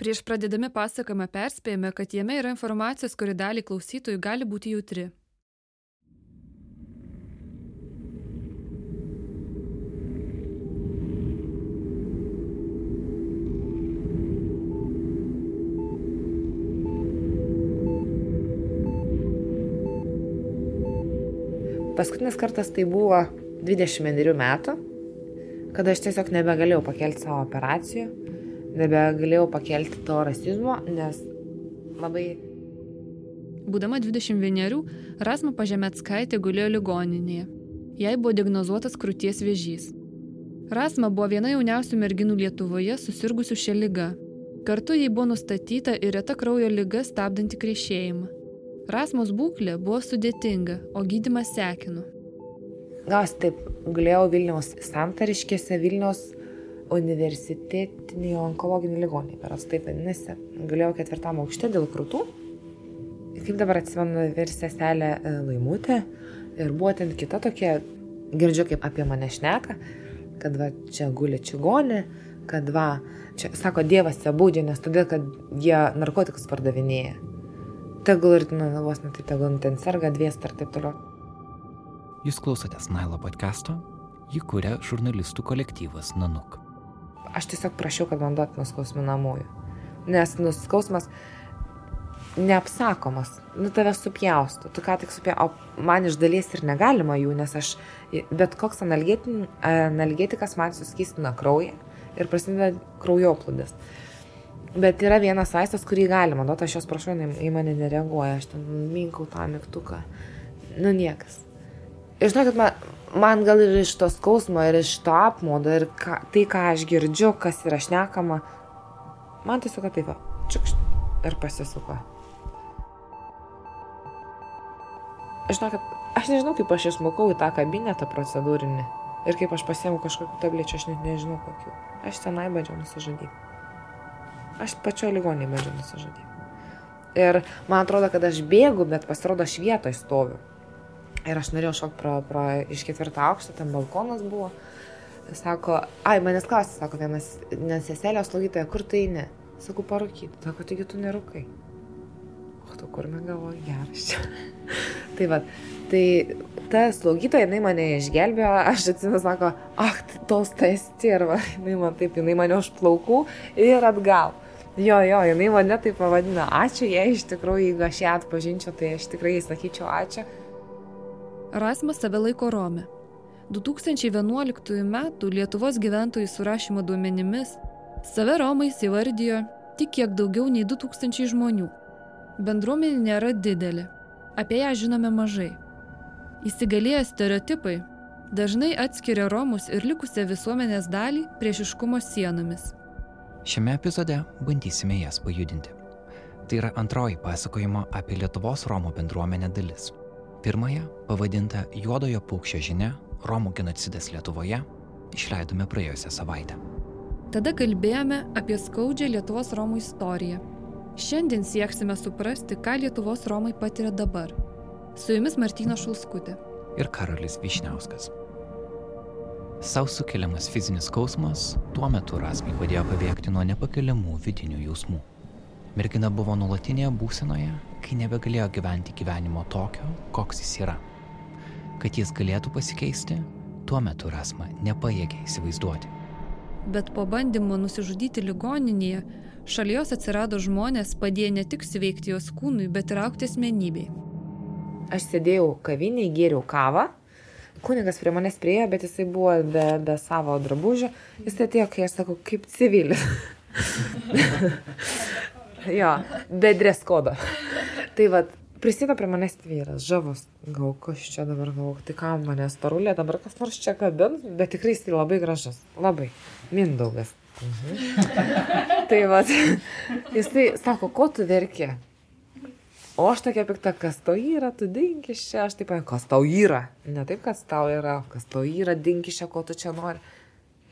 Prieš pradėdami pasakojimą perspėjame, kad jame yra informacijos, kuri dalį klausytojų gali būti jautri. Paskutinis kartas tai buvo 21 metų, kada aš tiesiog nebegalėjau pakelti savo operacijų, nebegalėjau pakelti to rasizmo, nes labai... Būdama 21, Rasma Pažemetskaitė gulėjo ligoninėje. Jai buvo diagnozuotas krūties vėžys. Rasma buvo viena jauniausių merginų Lietuvoje susirgusių šią lygą. Kartu jai buvo nustatyta ir reta kraujo lyga stabdanti krešėjimą. Rasmos būklė buvo sudėtinga, o gydimas sekino. Gas taip, gulėjau Vilniaus santariškėse, Vilniaus universitetinį onkologinį ligonį, per taip vadinasi. Gulėjau ketvirtam aukšte dėl krūtų. Kaip dabar atsimenu, vyr seselė e, Laimutė ir buvo ten kita tokia, girdžiu kaip apie mane šneka, kad va čia guli čigonė, kad va, čia, sako, Dievas čia būdžia, nes todėl, kad jie narkotikus pardavinėja. Tegul ir, nu, vos net tai tegul ten serga dvies ar taip toliau. Jūs klausotės Nailo podcast'o, jį kuria žurnalistų kolektyvas Nanuk aš tiesiog prašiau, kad man duotų nuskausminamųjų. Nes nuskausmas neapsakomas, nu tave supjaustų, tu ką tik supjaustų, o man iš dalies ir negalima jų, nes aš, bet koks analgetikas man suskystina kraują ir prasideda kraujoplūdis. Bet yra vienas vaistas, kurį galima duoti, aš jos prašau, į mane nereaguoja, aš ten minkau tą mygtuką. Nu niekas. Ir žinokit, man, man gal ir iš to skausmo, ir iš to apmodo, ir ka, tai, ką aš girdžiu, kas yra šnekama, man tiesiog taip, čiukšt ir pasisuko. Kad aš nežinau, kaip aš išmokau į tą kabinetą procedūrinį ir kaip aš pasiemu kažkokiu tablečiu, aš net nežinau kokiu. Aš tenai bandžiau nusižudyti. Aš pačioje ligonėje bandžiau nusižudyti. Ir man atrodo, kad aš bėgu, bet pasirodo, aš vietoje stoviu. Ir aš norėjau šok pro, pro iš ketvirtą aukštą, ten balkonas buvo. Sako, ai, manęs klausė, sako vienas, nes seselio slaugytoja, kur tai ne? Sakau, parūkyti. Sako, taigi tu nerūkai. O tu kur negalvoji, geras čia. tai va, tai ta slaugytoja, jinai mane išgelbėjo, aš atsimenu, sako, ach, tos tas tirva, jinai man taip, jinai mane už plaukų ir atgal. Jo, jo, jinai mane taip pavadina, ačiū jai iš tikrųjų, jeigu aš ją atpažinčiau, tai aš tikrai sakyčiau ačiū. Rasmas save laiko Rome. 2011 m. Lietuvos gyventojų surašymo duomenimis save Romais įvardijo tik kiek daugiau nei 2000 žmonių. Bendruomenė nėra didelė, apie ją žinome mažai. Įsigalėję stereotipai dažnai atskiria Romus ir likusią visuomenės dalį priešiškumo sienomis. Šiame epizode bandysime jas pajudinti. Tai yra antroji pasakojimo apie Lietuvos Romų bendruomenę dalis. Pirmąją, pavadintą Juodojo paukščio žinia - Romų genocidas Lietuvoje, išleidome praėjusią savaitę. Tada kalbėjome apie skaudžią Lietuvos Romų istoriją. Šiandien sieksime suprasti, ką Lietuvos Romai patiria dabar. Su jumis Martyno Šulskutė. Ir Karolis Višniauskas. Sau sukeliamas fizinis skausmas tuo metu Rasmai padėjo pabėgti nuo nepakeliamų vidinių jausmų. Mergina buvo nulatinėje būsenoje, kai nebegalėjo gyventi gyvenimo tokio, koks jis yra. Kad jis galėtų pasikeisti, tuo metu Rasma nepajėgė įsivaizduoti. Bet po bandymo nusižudyti ligoninėje, šalia jos atsirado žmonės padėję ne tik sveikti jos kūnui, bet ir aukti asmenybei. Aš sėdėjau kaviniai, gėriau kavą. Kunigas prie manęs priejo, bet jisai buvo be, be savo drabužio. Jis atėjo, kai aš sakau, kaip civilis. Jo, be dreskodo. tai vad, prisėdo prie manęs vyras, žavus, gal kas čia dabar, gal tai ką manęs parulė, dabar kas nors čia kabins, bet tikrai jis labai gražus, labai, Mindaugas. Mhm. tai vad, jis tai sako, ko tu verki? O aš tokia pikta, kas tau yra, tu dinkis čia, aš taip, kas tau yra. Ne taip, kas tau yra, kas tau yra, dinkis čia, ko tu čia nori.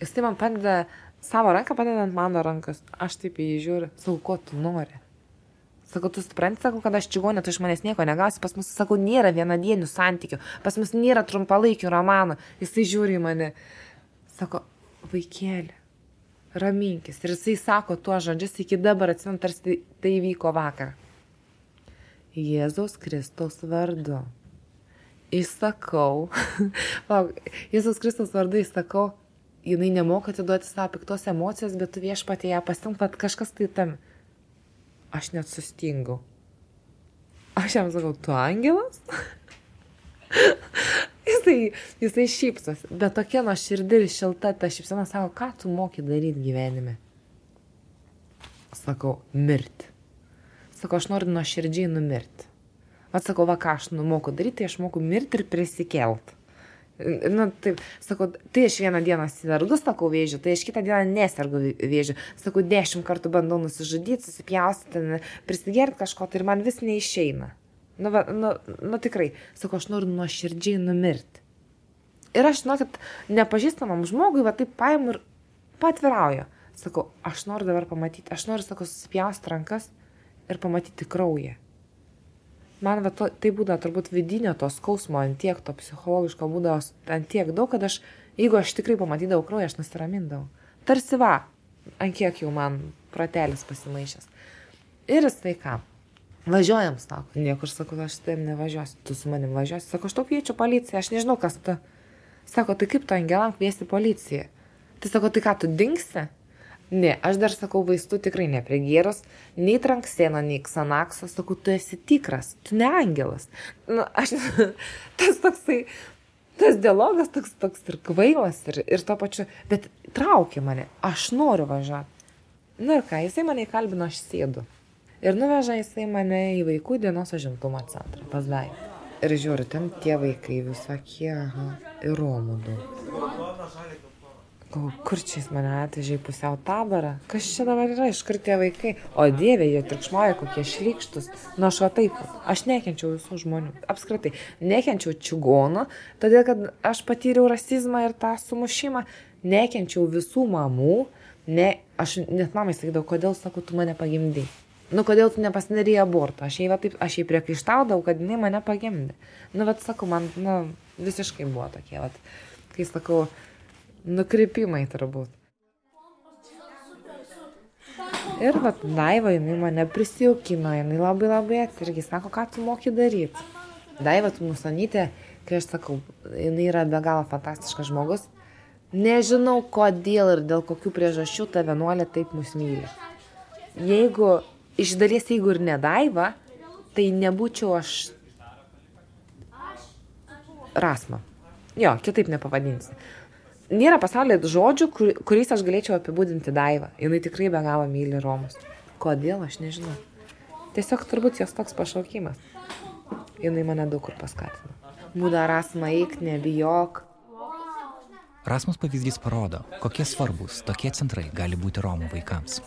Jis tai man padeda savo ranką padedant mano rankas. Aš taip į jį žiūriu, sakau, ko tu nori. Sakau, tu supranti, sakau, kad aš čigonė, tu iš manęs nieko negausi, pas mus, sakau, nėra vienadienių santykių, pas mus nėra trumpalaikių romanų. Jisai žiūri į mane. Sako, vaikėlė, raminkis. Ir jisai sako tuo žodžius iki dabar, atsimenu, tarsi tai, tai vyko vakar. Jėzaus Kristaus vardu. Įsakau, Jėzaus Kristaus vardu įsakau, jinai nemoka atiduoti savo piktos emocijos, bet tu viešpatė ją pasimk, kad kažkas tai tam. Aš net sustingau. Aš jam sakau, tu angelas? jisai, jisai šypsos, bet tokia nuo širdį ir šilta ta šypsena sako, ką tu moki daryti gyvenime? Sakau, mirti. Sakau, aš noriu nuo širdžiai numirti. Atsakau, va ką aš numoku daryti, tai aš moku mirti ir prisikelt. Na, taip, sakau, tai aš vieną dieną sergu, sakau, vėžiu, tai aš kitą dieną nesergu vėžiu. Sakau, dešimt kartų bandau nusižudyti, susipjaustyti, prisigerti kažko, tai ir man vis neišeina. Nu, va, nu, nu tikrai, sakau, aš noriu nuoširdžiai numirti. Ir aš žinau, kad nepažįstamam žmogui, va taip paimu ir patvirauju. Sakau, aš noriu dabar pamatyti, aš noriu, sakau, susipjausti rankas ir pamatyti kraują. Man va, to, tai būdavo turbūt vidinio to skausmo, ant tiek to psichologiško būdavo, ant tiek daug, kad aš, jeigu aš tikrai pamatydavau kraują, aš nusiramindavau. Tarsi va, ant kiek jau man pratelis pasimaišęs. Ir jis tai ką? Važiuojam, sako, niekur, sako, aš taip nevažiuosiu, tu su manim važiuosi. Sako, aš tau kviečiu policiją, aš nežinau, kas tu. Sako, tai kaip tu angelam kviesti policiją? Tai sako, tai ką tu dingsi? Ne, aš dar sakau, vaistų tikrai neprigėrus, nei trankseno, nei ksanakso, sakau, tu esi tikras, tu ne angelas. Nu, aš, tas toksai, tas dialogas toks, toks ir kvailas, ir, ir to pačiu, bet traukia mane, aš noriu važiuoti. Na ir ką, jisai mane įkalbino, aš sėdu. Ir nuveža jisai mane į vaikų dienos užimtumo centrą, pas Dai. Ir žiūriu, ten tie vaikai visokie, aha, ir romų daug. Galvoju, kur čia jis mane atvežė į pusiau tabarą? Kas čia dabar yra, iš kur tie vaikai? O dievė, jie trikšmoja, kokie šlykštus. Na, aš va taip, aš nekenčiau visų žmonių. Apskritai, nekenčiau čigonų, todėl kad aš patyriau rasizmą ir tą sumušimą. Nekenčiau visų mamų. Ne, aš net mamai sakydavau, kodėl, sakau, tu mane pagimdai. Nu, kodėl tu nepasidarėjai aborto? Aš jai, va, taip, aš jai priekaištaudavau, kad jinai mane pagimdė. Nu, bet sakau, man, nu, visiškai buvo tokie, va, kai sakau, nukrypimai turbūt. Ir vat Daiva, jinai mane prisijaukino, jinai labai labai atsargiai sako, ką tu moki daryti. Daiva, tu musanytė, kai aš sakau, jinai yra be galo fantastiškas žmogus. Nežinau kodėl ir dėl kokių priežasčių ta vienuolė taip mus myli. Jeigu, iš dalies jeigu ir ne Daiva, tai nebūčiau aš Rasma. Jo, kitaip nepavadinsi nėra pasaulyje žodžių, kur, kuriais aš galėčiau apibūdinti Daivą. Jis tikrai be galo myli Romus. Kodėl, aš nežinau. Tiesiog turbūt jos toks pašaukimas. Jis mane daug kur paskatino. Būda Rasma eik, nebijok. Rasmus pavyzdys parodo, kokie svarbus tokie centrai gali būti Romų vaikams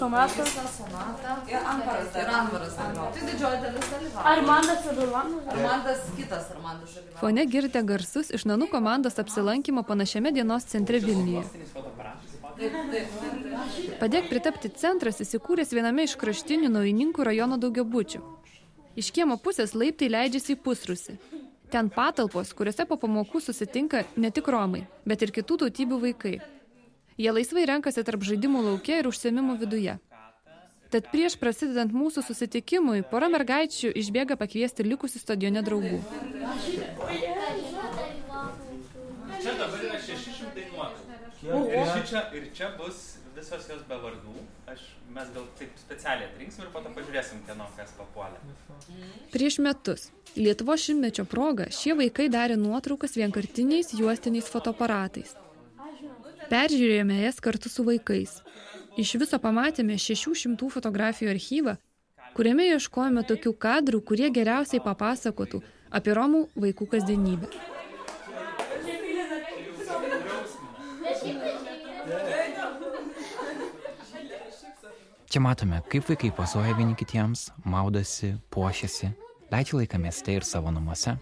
sonata. sonata. Ir Anvaras. Ir Anvaras. Tai didžioji dalis dalyvavo. Armandas ir Armandas. Armandas kitas Armandas. Fone girdite garsus iš Nanų komandos apsilankimo panašiame dienos centre Vilniuje. Padėk pritapti centras įsikūręs viename iš kraštinių naujininkų rajono daugiabučių. Iš kiemo pusės laiptai leidžiasi į pusrusį. Ten patalpos, kuriuose po pamokų susitinka ne tik romai, bet ir kitų tautybių vaikai. Jie laisvai renkasi tarp žaidimų laukia ir užsiemimų viduje. Tad prieš prasidedant mūsų susitikimui, pora mergaičių išbėga pakviesti likusių stadione draugų. Čia dabar yra 600 nuotraukų. Ir čia, ir čia bus visos jos be vardų. Aš, mes gal taip specialiai atrinksim ir po to pažiūrėsim, kieno kas papuolė. Prieš metus, Lietuvo šimtmečio proga, šie vaikai darė nuotraukas vienkartiniais juostiniais fotoaparatais. Peržiūrėjome jas kartu su vaikais. Iš viso pamatėme 600 fotografijų archyvą, kuriame ieškojame tokių kadrų, kurie geriausiai papasakotų apie Romų vaikų kasdienybę. Čia matome, kaip vaikai pasuoja vieni kitiems, maudosi, puošiasi, leidžia laiką mieste ir savo namuose.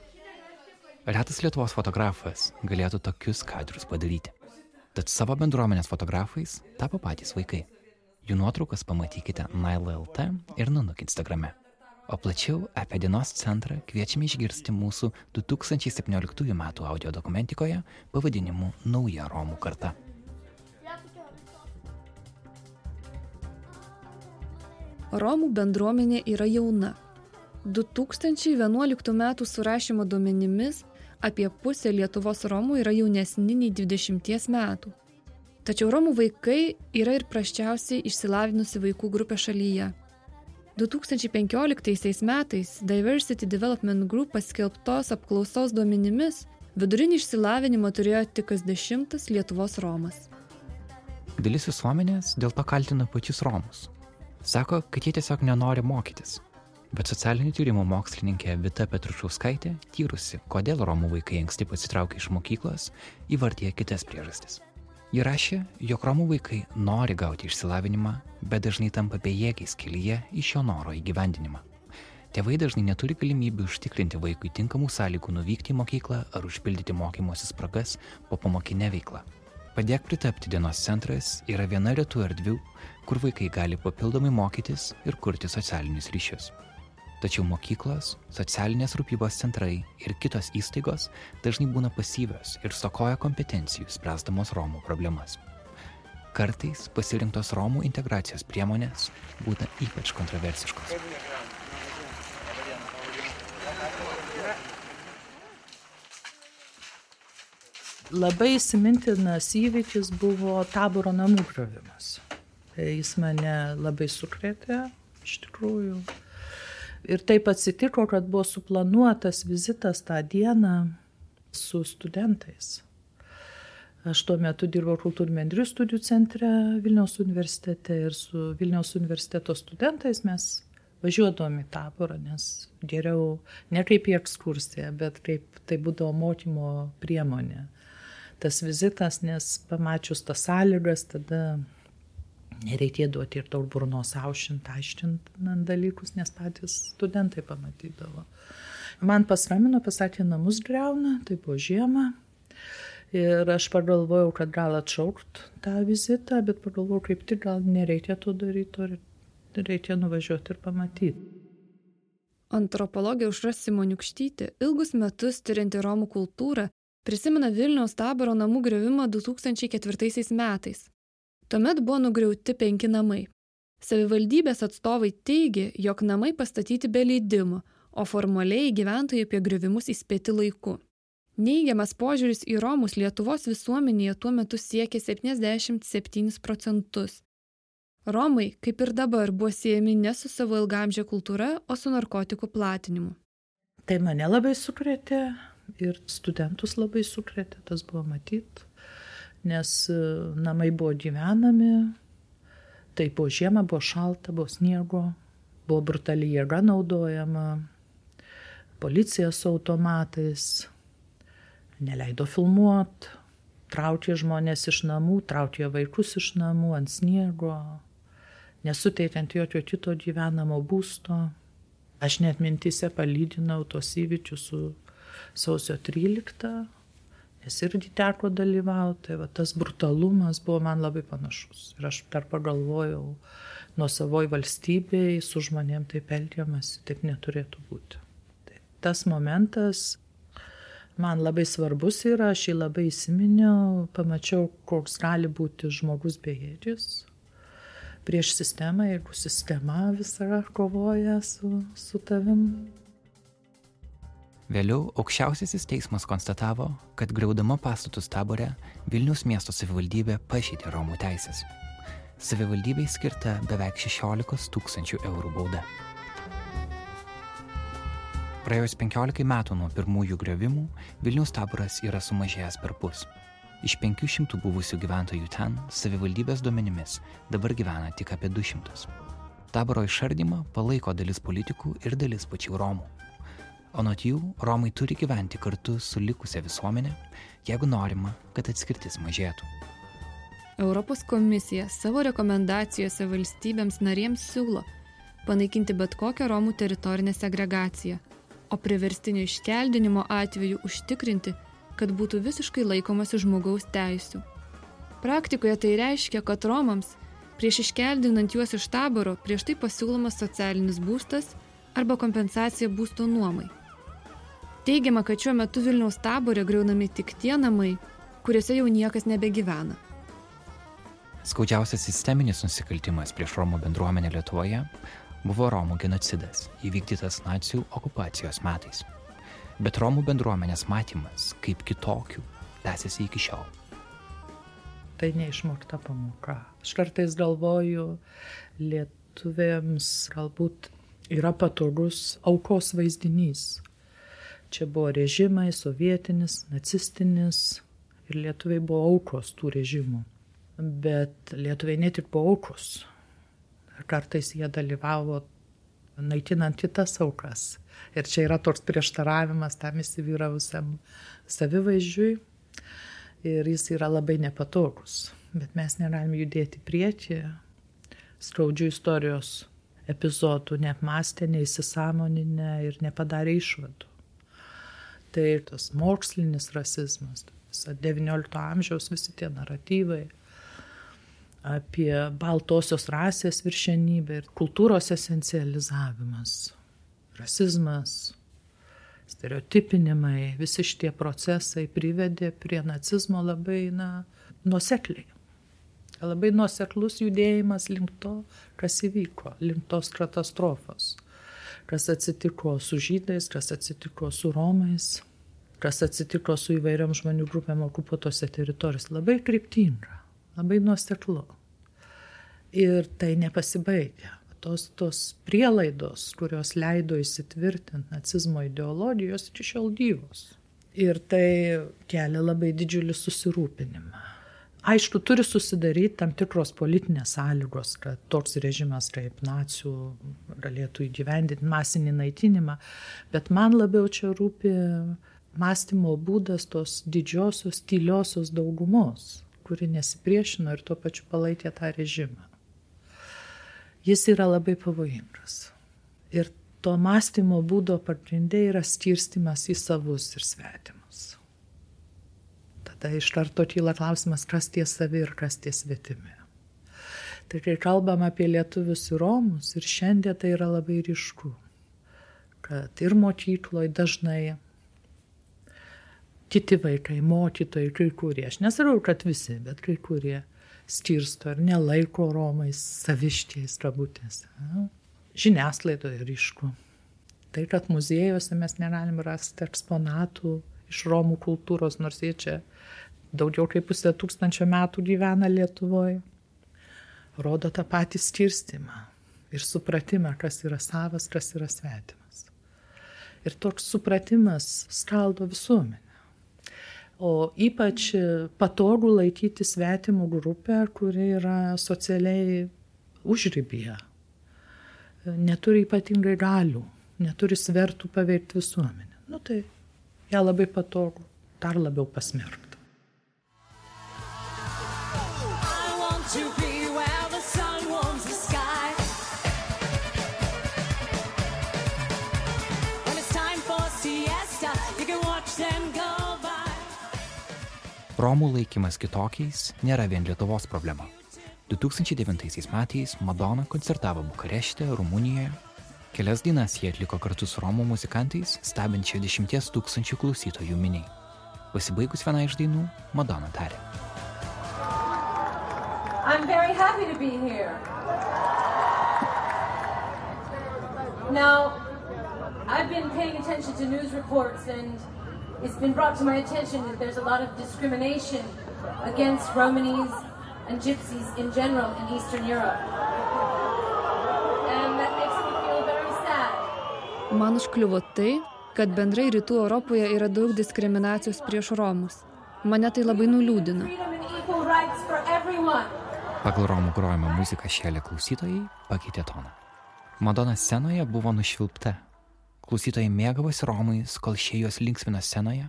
Retas Lietuvos fotografas galėtų tokius kadrus padaryti. Tad savo bendruomenės fotografais tapo patys vaikai. Jų nuotraukas pamatykite Nail.lt ir Nanuk Instagrame. O plačiau apie dienos centrą kviečiame išgirsti mūsų 2017 m. audio dokumentikoje pavadinimu Nauja Romų karta. Romų bendruomenė yra jauna. 2011 m. surašymo duomenimis apie pusę Lietuvos Romų yra jaunesni nei 20 metų. Tačiau Romų vaikai yra ir praščiausiai išsilavinusi vaikų grupė šalyje. 2015 metais Diversity Development Group paskelbtos apklausos duomenimis vidurinį išsilavinimą turėjo tik kas dešimtas Lietuvos Romas. Dalis visuomenės dėl to kaltina pačius Romus. Sako, kad jie tiesiog nenori mokytis. Bet socialinių tyrimų mokslininkė Vita Petrušauskaitė, tyrusi, kodėl Romų vaikai anksti pasitraukia iš mokyklos, įvardė kitas priežastis. Ji rašė, jog Romų vaikai nori gauti išsilavinimą, bet dažnai tampa bejėgiais kelyje į šio noro įgyvendinimą. Tėvai dažnai neturi galimybių užtikrinti vaikui tinkamų sąlygų nuvykti į mokyklą ar užpildyti mokymosi spragas po pamokinę veiklą. Padėk pritapti dienos centras yra viena retų erdvių, kur vaikai gali papildomai mokytis ir kurti socialinius ryšius. Tačiau mokyklos, socialinės rūpybos centrai ir kitos įstaigos dažnai būna pasyvios ir stokoja kompetencijų spręsdamos Romų problemas. Kartais pasirinktos Romų integracijos priemonės būna ypač kontroversiškos. Labai įsimintinas įvykis buvo taboro namų griovimas. Jis mane labai sukrėtė, iš tikrųjų Ir taip atsitiko, kad buvo suplanuotas vizitas tą dieną su studentais. Aš tuo metu dirbau kultūrmendrių studijų centre Vilniaus universitete ir su Vilniaus universiteto studentais mes važiuodavom į taborą, nes geriau ne kaip į ekskursiją, bet kaip tai būdavo mokymo priemonė. Tas vizitas, nes pamačius tas sąlygas, tada nereikėdavo ir daug burnos aušint, aiškinant dalykus, nes patys studentai pamatydavo. Man pasramino, pasakė, namus greuna, tai buvo žiema. Ir aš pagalvojau, kad gal atšaukt tą vizitą, bet pagalvojau, kaip tik gal nereikia to daryti, reikia nuvažiuoti ir pamatyti. Antropologė Užra Simoniukštytė, ilgus metus tyrinti Romų kultūrą, prisimena Vilniaus taboro namų grevimą 2004 metais. Tuomet buvo nugriauti penki namai. Savivaldybės atstovai teigė, jog namai pastatyti be leidimo, o formaliai gyventojai apie griuvimus įspėti laiku. Neigiamas požiūris į Romus Lietuvos visuomenėje tuo metu siekė 77 procentus. Romai, kaip ir dabar, buvo siejami ne su savo ilgamžė kultūra, o su narkotikų platinimu. Tai mane labai sukrėtė ir studentus labai sukrėtė, tas buvo matyti nes e, namai buvo gyvenami, tai buvo žiema, buvo šalta, buvo sniego, buvo brutali jėga naudojama, policija su automatais, neleido filmuoti, traukė žmonės iš namų, traukė vaikus iš namų ant sniego, nesuteikiant jokio kito gyvenamo būsto. Aš net mintise palydinau tos įvykius su sausio 13 nes irgi teko dalyvauti, tai va, tas brutalumas buvo man labai panašus. Ir aš dar pagalvojau, nuo savoj valstybėje su žmonėm taip elgiamasi, taip neturėtų būti. Tai tas momentas man labai svarbus yra, aš jį labai įsiminiau, pamačiau, koks gali būti žmogus bejėdžis prieš sistemą, jeigu sistema visą kovoja su, su tavim. Vėliau aukščiausiasis teismas konstatavo, kad greudama pastatus taborė Vilnius miesto savivaldybė pažeidė Romų teisės. Savivaldybei skirta beveik 16 tūkstančių eurų bauda. Praėjus 15 metų nuo pirmųjų grevimų, Vilniaus taboras yra sumažėjęs per pus. Iš 500 buvusių gyventojų ten, savivaldybės duomenimis, dabar gyvena tik apie 200. Taboro išardymą palaiko dalis politikų ir dalis pačių Romų. Anot jų, Romai turi gyventi kartu su likusia visuomenė, jeigu norima, kad atskirtis mažėtų. Europos komisija savo rekomendacijose valstybėms narėms siūlo panaikinti bet kokią Romų teritorinę segregaciją, o priverstinio iškeldinimo atveju užtikrinti, kad būtų visiškai laikomasi žmogaus teisų. Praktikoje tai reiškia, kad Romams prieš iškeldinant juos iš taboro prieš tai pasiūlomas socialinis būstas arba kompensacija būsto nuomai. Teigiama, kad šiuo metu Vilniaus taborė greunami tik tie namai, kuriuose jau niekas nebegyvena. Skaudžiausias sisteminis nusikaltimas prieš Romų bendruomenę Lietuvoje buvo Romų genocidas, įvykdytas nacijų okupacijos metais. Bet Romų bendruomenės matymas kaip kitokių tęsiasi iki šiol. Tai neišmokta pamoka. Aš kartais galvoju, lietuvėms galbūt yra patogus aukos vaizdinys. Čia buvo režimai, sovietinis, nacistinis ir lietuviai buvo aukos tų režimų bet lietuviai ne tik buvo aukos. Kartais jie dalyvavo naikinant kitas aukas. Ir čia yra toks prieštaravimas tam įsivyravusiam savivaizdžiui. Ir jis yra labai nepatogus. Bet mes negalim judėti prieki. Skaudžių istorijos epizodų neapmastė, neįsisamoninę ir nepadarė išvadų. Tai tas mokslinis rasizmas, visą XIX amžiaus visi tie naratyvai apie baltosios rasės viršenybę ir kultūros esencializavimas, rasizmas, stereotipinimai, visi šitie procesai privedė prie nacizmo labai na, nuosekliai. Labai nuoseklus judėjimas link to, kas įvyko, link tos katastrofos. Kas atsitiko su žydais, kas atsitiko su romais, kas atsitiko su įvairiom žmonių grupėm okupuotose teritorijose. Labai kryptinga labai nuoseklu. Ir tai nepasibaigia. Tos, tos prielaidos, kurios leido įsitvirtinti nacizmo ideologijos, iki šiol gyvos. Ir tai kelia labai didžiulį susirūpinimą. Aišku, turi susidaryti tam tikros politinės sąlygos, kad toks režimas kaip nacijų galėtų įgyvendinti masinį naikinimą, bet man labiau čia rūpi mąstymo būdas tos didžiosios, tyliosios daugumos, kuri nesipriešino ir tuo pačiu palaikė tą režimą. Jis yra labai pavojingas. Ir to mąstymo būdo pagrindė yra skirstimas į savus ir svetimus. Tada iš karto kyla klausimas, kas tie savi ir kas tie svetimi. Tai kai kalbam apie lietuvius ir romus, ir šiandien tai yra labai ryšku, kad ir mokykloje dažnai kiti vaikai, mokytojai, kai kurie, aš nesakau, kad visi, bet kai kurie skirsto ar nelaiko Romais saviškiais kabutėse. Žiniasklaidoje ryšku. Tai, kad muziejuose mes negalim rasti eksponatų iš Romų kultūros, nors jie čia daugiau kaip pusę tūkstančio metų gyvena Lietuvoje, rodo tą patį skirstimą ir supratimą, kas yra savas, kas yra svetimas. Ir toks supratimas skaldo visuomenę o ypač patogu laikyti svetimų grupę, kuri yra socialiai užrybėje, neturi ypatingai galių, neturi svertų paveikti visuomenę. Nu tai ją labai patogu, dar labiau pasmerkti. Romų laikymas kitokiais nėra vien Lietuvos problema. 2009 metais Madonna koncertavo Bukarešte, Rumunijoje. Kelias dainas jie atliko kartu su Romų muzikantais, stebint 60 tūkstančių klausytojų miniai. Pasibaigus vieną iš dainų, Madonna tarė. I'm very happy to be here. Now, I've been paying attention to news reports and it's been brought to my attention that there's a lot of discrimination against Romanies and Gypsies in general in Eastern Europe. And that makes me feel very sad. Man užkliuvo tai, kad bendrai rytų Europoje yra daug diskriminacijos prieš Romus. Mane tai labai nuliūdina. Pagal Romų grojimo muziką šėlė klausytojai pakeitė toną. Madona scenoje buvo nušvilpta Klausytojai mėgavosi Romais, kol šie juos linksmino scenoje,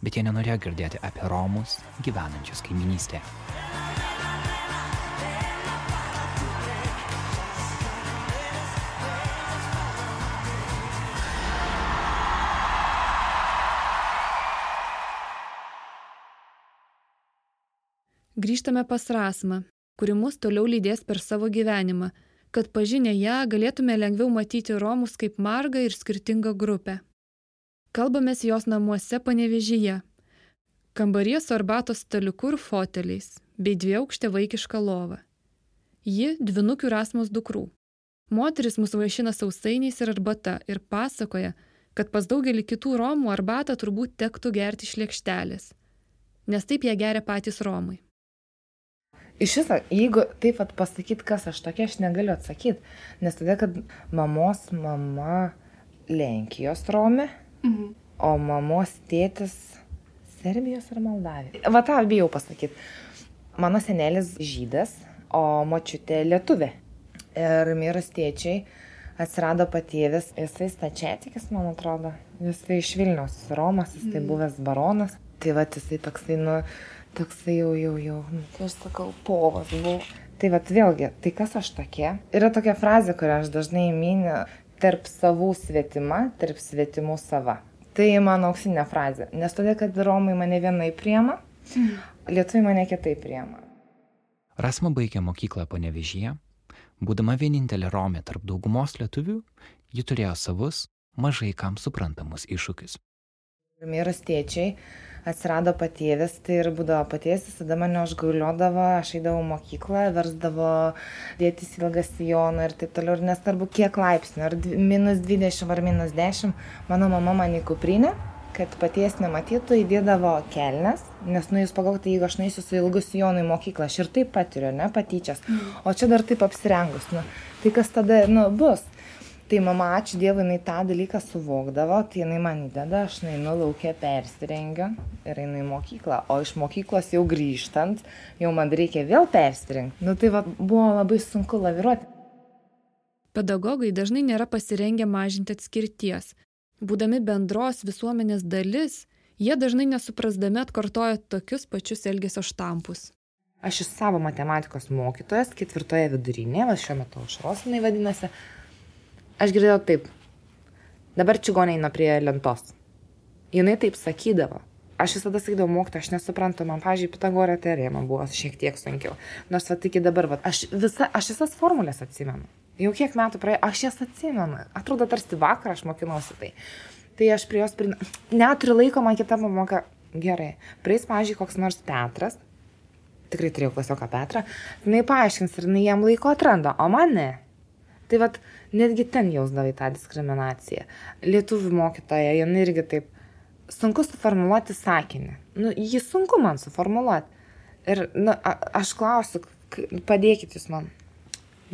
bet jie nenorėjo girdėti apie Romus gyvenančius kaiminystėje. Grįžtame pas Rasmą, kuri mus toliau lydės per savo gyvenimą – kad pažinę ją galėtume lengviau matyti Romus kaip margą ir skirtingą grupę. Kalbamės jos namuose panevežyje. Kambaryje su arbatos staliuku ir foteliais, bei dvieaukštę vaikišką lovą. Ji dvinukių Rasmos dukrų. Moteris mus vaišina sausainiais ir arbata ir pasakoja, kad pas daugelį kitų Romų arbatą turbūt tektų gerti iš lėkštelės, nes taip ją geria patys Romai. Iš viso, jeigu taip pat pasakyt, kas aš tokia, aš negaliu atsakyti, nes tada, kad mamos mama Lenkijos Romė, mhm. o mamos tėtis Serbijos ar Moldavijos. Va tą bijau pasakyti. Mano senelis žydas, o močiutė lietuvė. Ir mirus tėčiai atsirado patėvis, jisai stačiatikis, man atrodo, jisai iš Vilnius, Romas, jisai mm. buvęs baronas. Tai va, jisai toksai, nu, toksai jau, jau, jau, nu, tai aš sakau, povas buvo. Tai vad vėlgi, tai kas aš tokia? Yra tokia frazė, kurią aš dažnai miniu, tarp savų svetima, tarp svetimų sava. Tai mano auksinė frazė, nes todėl, kad Romai mane vienai priema, mm. lietuviai mane kitaip priema. Rasma baigė mokyklą panevežyje, būdama vienintelė Romė tarp daugumos lietuvių, ji turėjo savus, mažai kam suprantamus iššūkius. Mirus tėčiai, atsirado patėvis, tai ir būdavo patėvis, visada mane užgauliodavo, aš eidavau mokyklą, versdavo dėtis ilgą sijoną ir taip toliau, ir nesvarbu kiek laipsnių, ar minus 20 ar minus 10, mano mama man į kuprinę kad paties nematytų, įdėdavo kelnes, nes, nu, jūs pagalvokite, jeigu aš naisiu su ilgu sijonu į mokyklą, aš ir taip patiriu, ne, patyčias, mm. o čia dar taip apsirengus, nu, tai kas tada, nu, bus. Tai mama, ačiū Dievui, jinai tą dalyką suvokdavo, tai jinai man įdeda, aš einu laukia persirengiu ir einu į mokyklą. O iš mokyklos jau grįžtant, jau man reikia vėl persirengti. Nu tai va, buvo labai sunku laviruoti. Pedagogai dažnai nėra pasirengę mažinti atskirties. Būdami bendros visuomenės dalis, jie dažnai nesuprasdami atkartoja tokius pačius elgesio štampus. Aš iš savo matematikos mokytojas, ketvirtoje vidurinėje, va šiuo metu aušros jinai vadinasi, Aš girdėjau taip. Dabar čigonė eina prie lentos. Jis taip sakydavo. Aš visada sakydavau, mokytą, aš nesuprantu, man, pažiūrėjau, Pitagoro teorija man buvo šiek tiek sunkiau. Nors, va, iki dabar, va, aš, visa, aš visas formulės atsimenu. Jau kiek metų praėjo, aš jas atsimenu. Atrodo, tarsi vakar aš mokinausi tai. Tai aš prie jos, prie... neturiu laiko, man kita pamoka. Gerai. Praeis, pažiūrėjau, koks nors Petras. Tikrai turėjau klasioką Petrą. Jis paaiškins ir jam laiko atranda, o man ne. Tai vad, netgi ten jausdavai tą diskriminaciją. Lietuvių mokytoja, jinai irgi taip, sunku suformuoluoti sakinį. Nu, jį sunku man suformuoluoti. Ir, nu, a, aš klausiu, padėkit jūs man.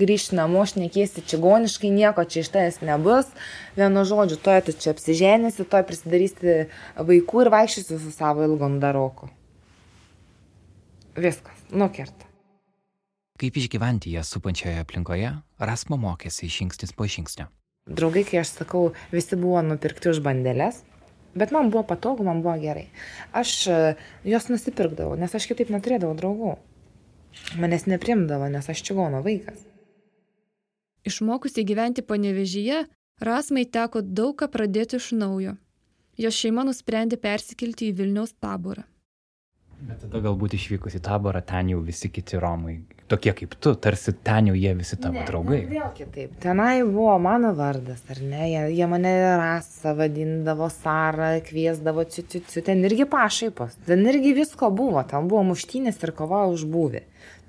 Grįžti namo, aš nekėsi čigoniškai, nieko čia iš tavęs nebus. Vienu žodžiu, toje tu čia apsiženėsi, toje prisidarysi vaikų ir vaikščiasi su savo ilgom daroku. Viskas, nukerta. Kaip išgyventi ją supančioje aplinkoje, Rasmo mokėsi žingsnis po žingsnio. Draugai, kai aš sakau, visi buvo nupirkti už bandelės, bet man buvo patogu, man buvo gerai. Aš e, juos nusipirkdavau, nes aš kitaip neturėdavau draugų. Manęs neprimdavo, nes aš čigono vaikas. Išmokusi gyventi panevežyje, Rasmai teko daug ką pradėti iš naujo. Jos šeima nusprendė persikelti į Vilniaus taborą. Bet tada galbūt išvykus į taborą, ten jau visi kiti Romai, tokie kaip tu, tarsi ten jau jie visi tavo ne, draugai. Ne, vėl kitaip. Tenai buvo mano vardas, ar ne? Jie, jie mane rasą vadindavo, Sara, kviesdavo, ciu, ciu, ciu. Ten irgi pašaipos. Ten irgi visko buvo. Ten buvo muštynės ir kova už būvį.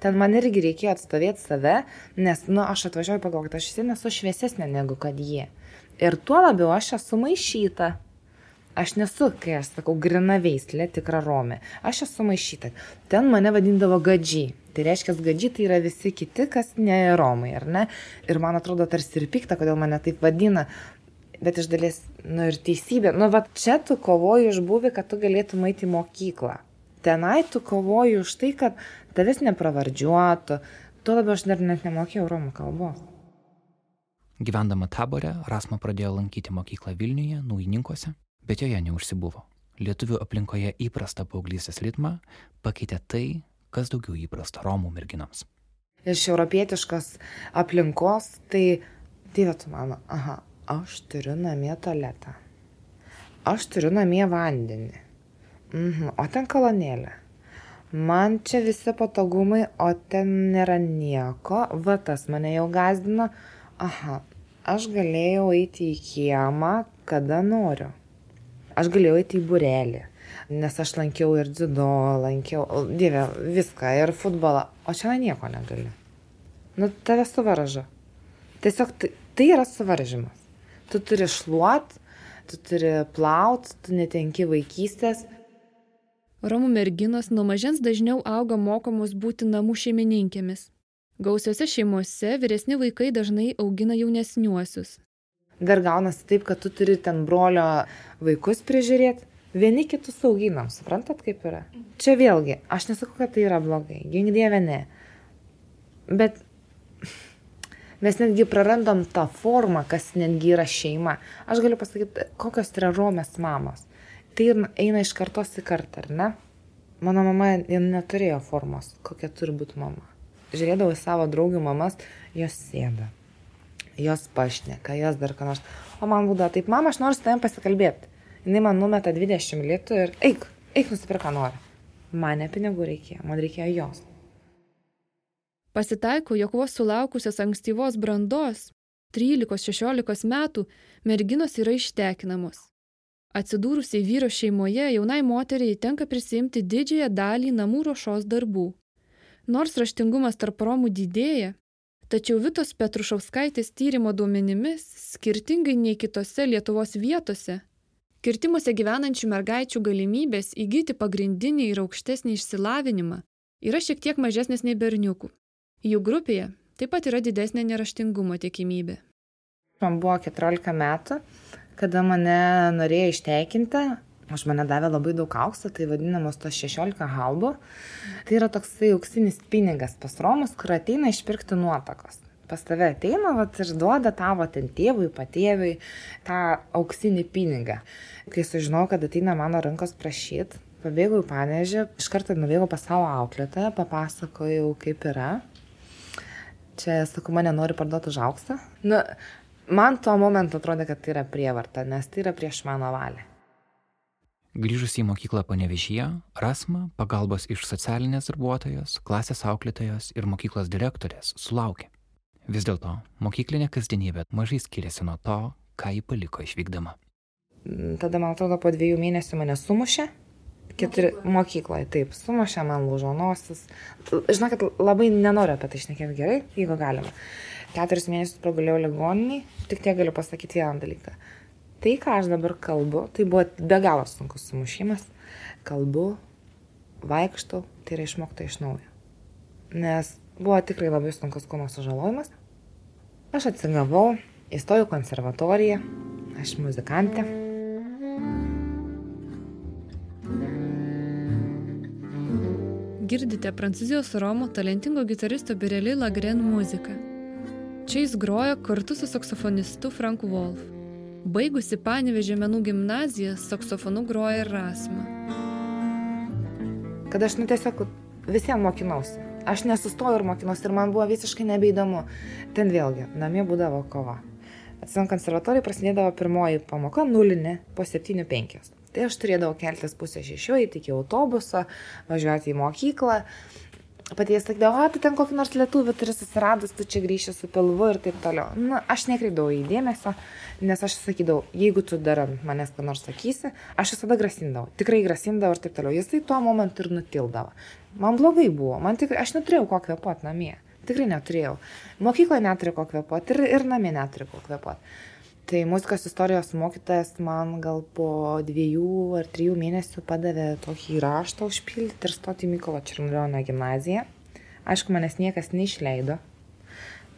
Ten man irgi reikėjo atstovėti save, nes, nu, aš atvažiuoju pagalvoti, aš vis nesu šviesesnė negu kad jie. Ir tuo labiau aš esu maišyta. Aš nesu, kai aš sakau, grina veislė, tikra romė. Aš esu maišyta. Ten mane vadindavo gadžiai. Tai reiškia, gadžiai tai yra visi kiti, kas ne romai, ar ne? Ir man atrodo tarsi ir pikta, kodėl mane taip vadina. Bet iš dalies, nu ir teisybė. Nu, va čia tu kovoji už buvį, kad tu galėtum eiti į mokyklą. Tenai tu kovoji už tai, kad tavęs nepravardžiuotų. Tuo labiau aš dar net nemokėjau romų kalbos. Gyvendama taborė, Rasma pradėjo lankyti mokyklą Vilniuje, Naujininkuose bet joje neužsibuvo. Lietuvių aplinkoje įprastą paauglystės ritmą pakeitė tai, kas daugiau įprasta Romų merginams. Iš europietiškos aplinkos, tai, dieve tu mano, aha, aš turiu namie tualetą. Aš turiu namie vandenį. Mhm, o ten kolonėlė. Man čia visi patogumai, o ten nėra nieko. Va tas mane jau gazdino. Aha, aš galėjau eiti į kiemą, kada noriu. Aš galėjau eiti į burelį. Nes aš lankiau ir dzido, lankiau, dievė, viską, ir futbolą, o čia nieko negali. Nu, tave suvarža. Tiesiog tai, tai yra suvaržymas. Tu turi šluot, tu turi plaut, tu netenki vaikystės. Romų merginos nuo mažens dažniau auga mokomos būti namų šeimininkėmis. Gausiose šeimose vyresni vaikai dažnai augina jaunesniuosius. Dar gaunasi taip, kad tu turi ten brolio vaikus prižiūrėti, vieni kitus auginam, suprantat kaip yra? Čia vėlgi, aš nesakau, kad tai yra blogai, gink dieve ne. Bet mes netgi prarandam tą formą, kas netgi yra šeima. Aš galiu pasakyti, kokios yra romės mamos. Tai eina iš kartos į kartą, ar ne? Mano mama neturėjo formos, kokia turi būti mama. Žiūrėdavau į savo draugių mamas, jos sėda, jos pašneka, jos dar ką nors. O man būdavo taip, mama, aš noriu su tavim pasikalbėti. Jis man numeta 20 litų ir eik, eik nusipirka nori. Man ne pinigų reikėjo, man reikėjo jos. Pasitaiko, jog vos sulaukusios ankstyvos brandos, 13-16 metų, merginos yra ištekinamos. Atsidūrusiai vyro šeimoje jaunai moteriai tenka prisimti didžiąją dalį namų ruošos darbų. Nors raštingumas tarp romų didėja, tačiau Vitos Petrušauskaitės tyrimo duomenimis, skirtingai nei kitose Lietuvos vietose, kirtimuose gyvenančių mergaičių galimybės įgyti pagrindinį ir aukštesnį išsilavinimą yra šiek tiek mažesnės nei berniukų. Jų grupėje taip pat yra didesnė neraštingumo tikimybė. Man buvo 14 metų, kada mane norėjo išteikinti, už mane davė labai daug aukso, tai vadinamos tos 16 halbų. Tai yra toksai auksinis pinigas pas Romus, kur ateina išpirkti nuotakos. Pas tave ateina vat, ir duoda tavo ten tėvui, patėvui tą auksinį pinigą. Kai sužinojau, kad ateina mano rankos prašyti, pabėgau į panežį, iš karto nuvėjau pas savo auklėtoją, papasakojau, kaip yra. Čia, sakau, mane nori parduoti už auksą. Nu, man tuo momentu atrodė, kad tai yra prievarta, nes tai yra prieš mano valią. Grįžus į mokyklą panevižyje, Rasma pagalbos iš socialinės darbuotojos, klasės auklėtojos ir mokyklos direktorės sulaukė. Vis dėlto, mokyklinė kasdienybė mažai skiriasi nuo to, ką ji paliko išvykdama. Tada, man atrodo, po dviejų mėnesių mane sumušė Keturi mokykloje, taip, sumušė man lūžo nosis. Žinokit, labai nenoriu apie tai išnekėti gerai, jeigu galima. Keturis mėnesius pragulėjau ligoniniai, tik tiek galiu pasakyti vieną dalyką. Tai, ką aš dabar kalbu, tai buvo be galo sunkus sumušimas. Kalbu, vaikštau, tai yra išmokta iš naujo. Nes buvo tikrai labai sunkus kūno sužalojimas. Aš atsigavau, įstojau konservatoriją, aš muzikantė. girdite prancūzijos Romo talentingo gitaristo Bireli Lagren muziką. Čia jis groja kartu su saksofonistu Frank Wolf. Baigusi Panevežė menų gimnaziją, saksofonu groja ir Rasma. Kad aš nu tiesiog visiems mokinausi. Aš nesustojau ir mokinausi ir man buvo visiškai nebeįdomu. Ten vėlgi, namie būdavo kova. Atsimenu, konservatorijai prasidėdavo pirmoji pamoka nulinė po 7-5. Tai aš turėdavau keltis pusę šešių, eiti iki autobuso, važiuoti į mokyklą. Pati jie sakydavo, o, tu ten kokį nors lietuvį turi susiradus, tu čia grįši su pilvu ir taip toliau. Na, aš nekreipdavau į dėmesio, nes aš sakydavau, jeigu tu dar ant manęs ką nors sakysi, aš visada grasindavau, tikrai grasindavau ir taip toliau. Jisai tuo momentu ir nutildavo. Man blogai buvo, man tikrai, aš neturėjau ko kvepuoti namie. Tikrai neturėjau. Mokykloje neturiu ko kvepuoti ir, ir namie neturiu ko kvepuoti. Tai muzikos istorijos mokytojas man gal po dviejų ar trijų mėnesių padavė tokį raštą užpildyti ir stoti į Mykolo Čirmulionio gimnaziją. Aišku, manęs niekas neišleido.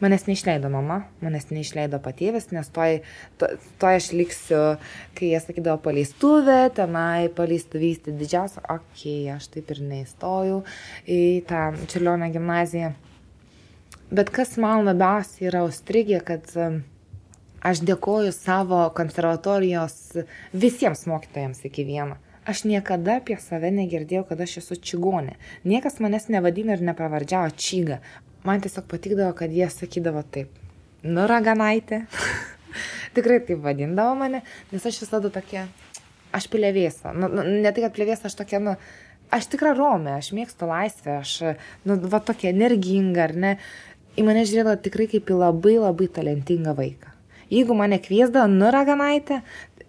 Manęs neišleido mama, manęs neišleido patėvis, nes toj, to, to aš liksiu, kai jie sakydavo paleistuvę, tenai paleistuvystį didžiausią, okei, okay, aš taip ir neįstojau į tą Čirlionio gimnaziją. Bet kas man labiausiai yra užstrigę, kad uh, Aš dėkoju savo konservatorijos visiems mokytojams iki vieno. Aš niekada apie save negirdėjau, kad aš esu čigonė. Niekas manęs nevadino ir nepravardžiavo čyga. Man tiesiog patikdavo, kad jie sakydavo taip. Nu, raganaitė. Tikrai taip vadindavo mane, nes aš visada tokia, aš plėvėsa. Nu, nu, ne tai, kad plėvėsa, aš tokia, nu, aš tikra romė, aš mėgstu laisvę, aš, nu, va tokia energinga, ar ne. Į mane žiūrėdavo tikrai kaip į labai labai talentingą vaiką. Jeigu mane kviesdavo, nu raganaitė,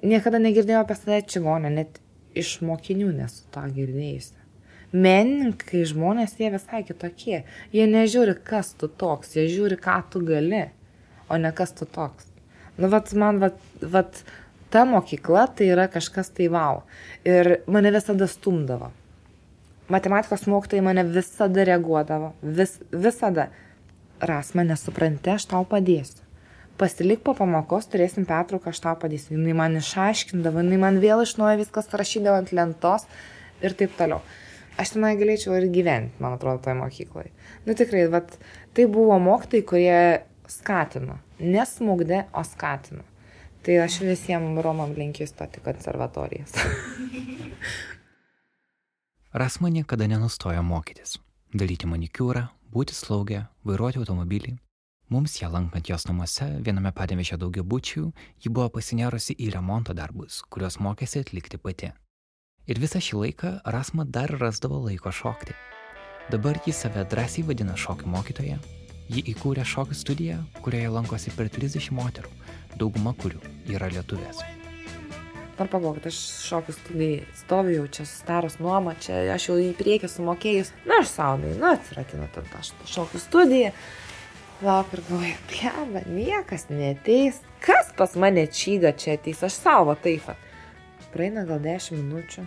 niekada negirdėjau apie save čigonę, net iš mokinių nesu tą girdėjusi. Menininkai žmonės jie visai kitokie. Jie nežiūri, kas tu toks, jie žiūri, ką tu gali, o ne kas tu toks. Nu, vat man, vat, vat ta mokykla tai yra kažkas tai wow. Ir mane visada stumdavo. Matematikos mokytojai mane visada reaguodavo. Vis, visada. Rasma, nesupranti, aš tau padėsiu. Pasilik po pamokos, turėsim pertrauką, aš tau padėsiu. Jis man išaiškindavo, jis man vėl iš naujo viskas rašydavo ant lentos ir taip toliau. Aš tenai galėčiau ir gyventi, man atrodo, toje mokykloje. Nu tikrai, vat, tai buvo mokytojai, kurie skatino. Nesmugdė, o skatino. Tai aš visiems Romam linkiu stoti konservatorijas. Rasma niekada nenustojo mokytis. Daryti manikiūrą, būti slaugę, vairuoti automobilį. Mums ją lankant jos namuose, viename padėmėšio daugiabučių, ji buvo pasinėrusi į remonto darbus, kuriuos mokėsi atlikti pati. Ir visą šį laiką Rasma dar rasdavo laiko šokti. Dabar ji save drąsiai vadina šokių mokytoja. Ji įkūrė šokių studiją, kurioje lankosi per 30 moterų, dauguma kurių yra lietuvės. Ar pagalvokit, aš šokių studijai stoviu čia sustaros nuoma, čia aš jau į priekį sumokėjus. Na, aš saunai, nu, atsirakinu tą šokių studiją. Lauk ir galvoju, pleba, niekas neteis. Kas pas mane čyga čia ateis, aš savo taip. Praeina gal 10 minučių,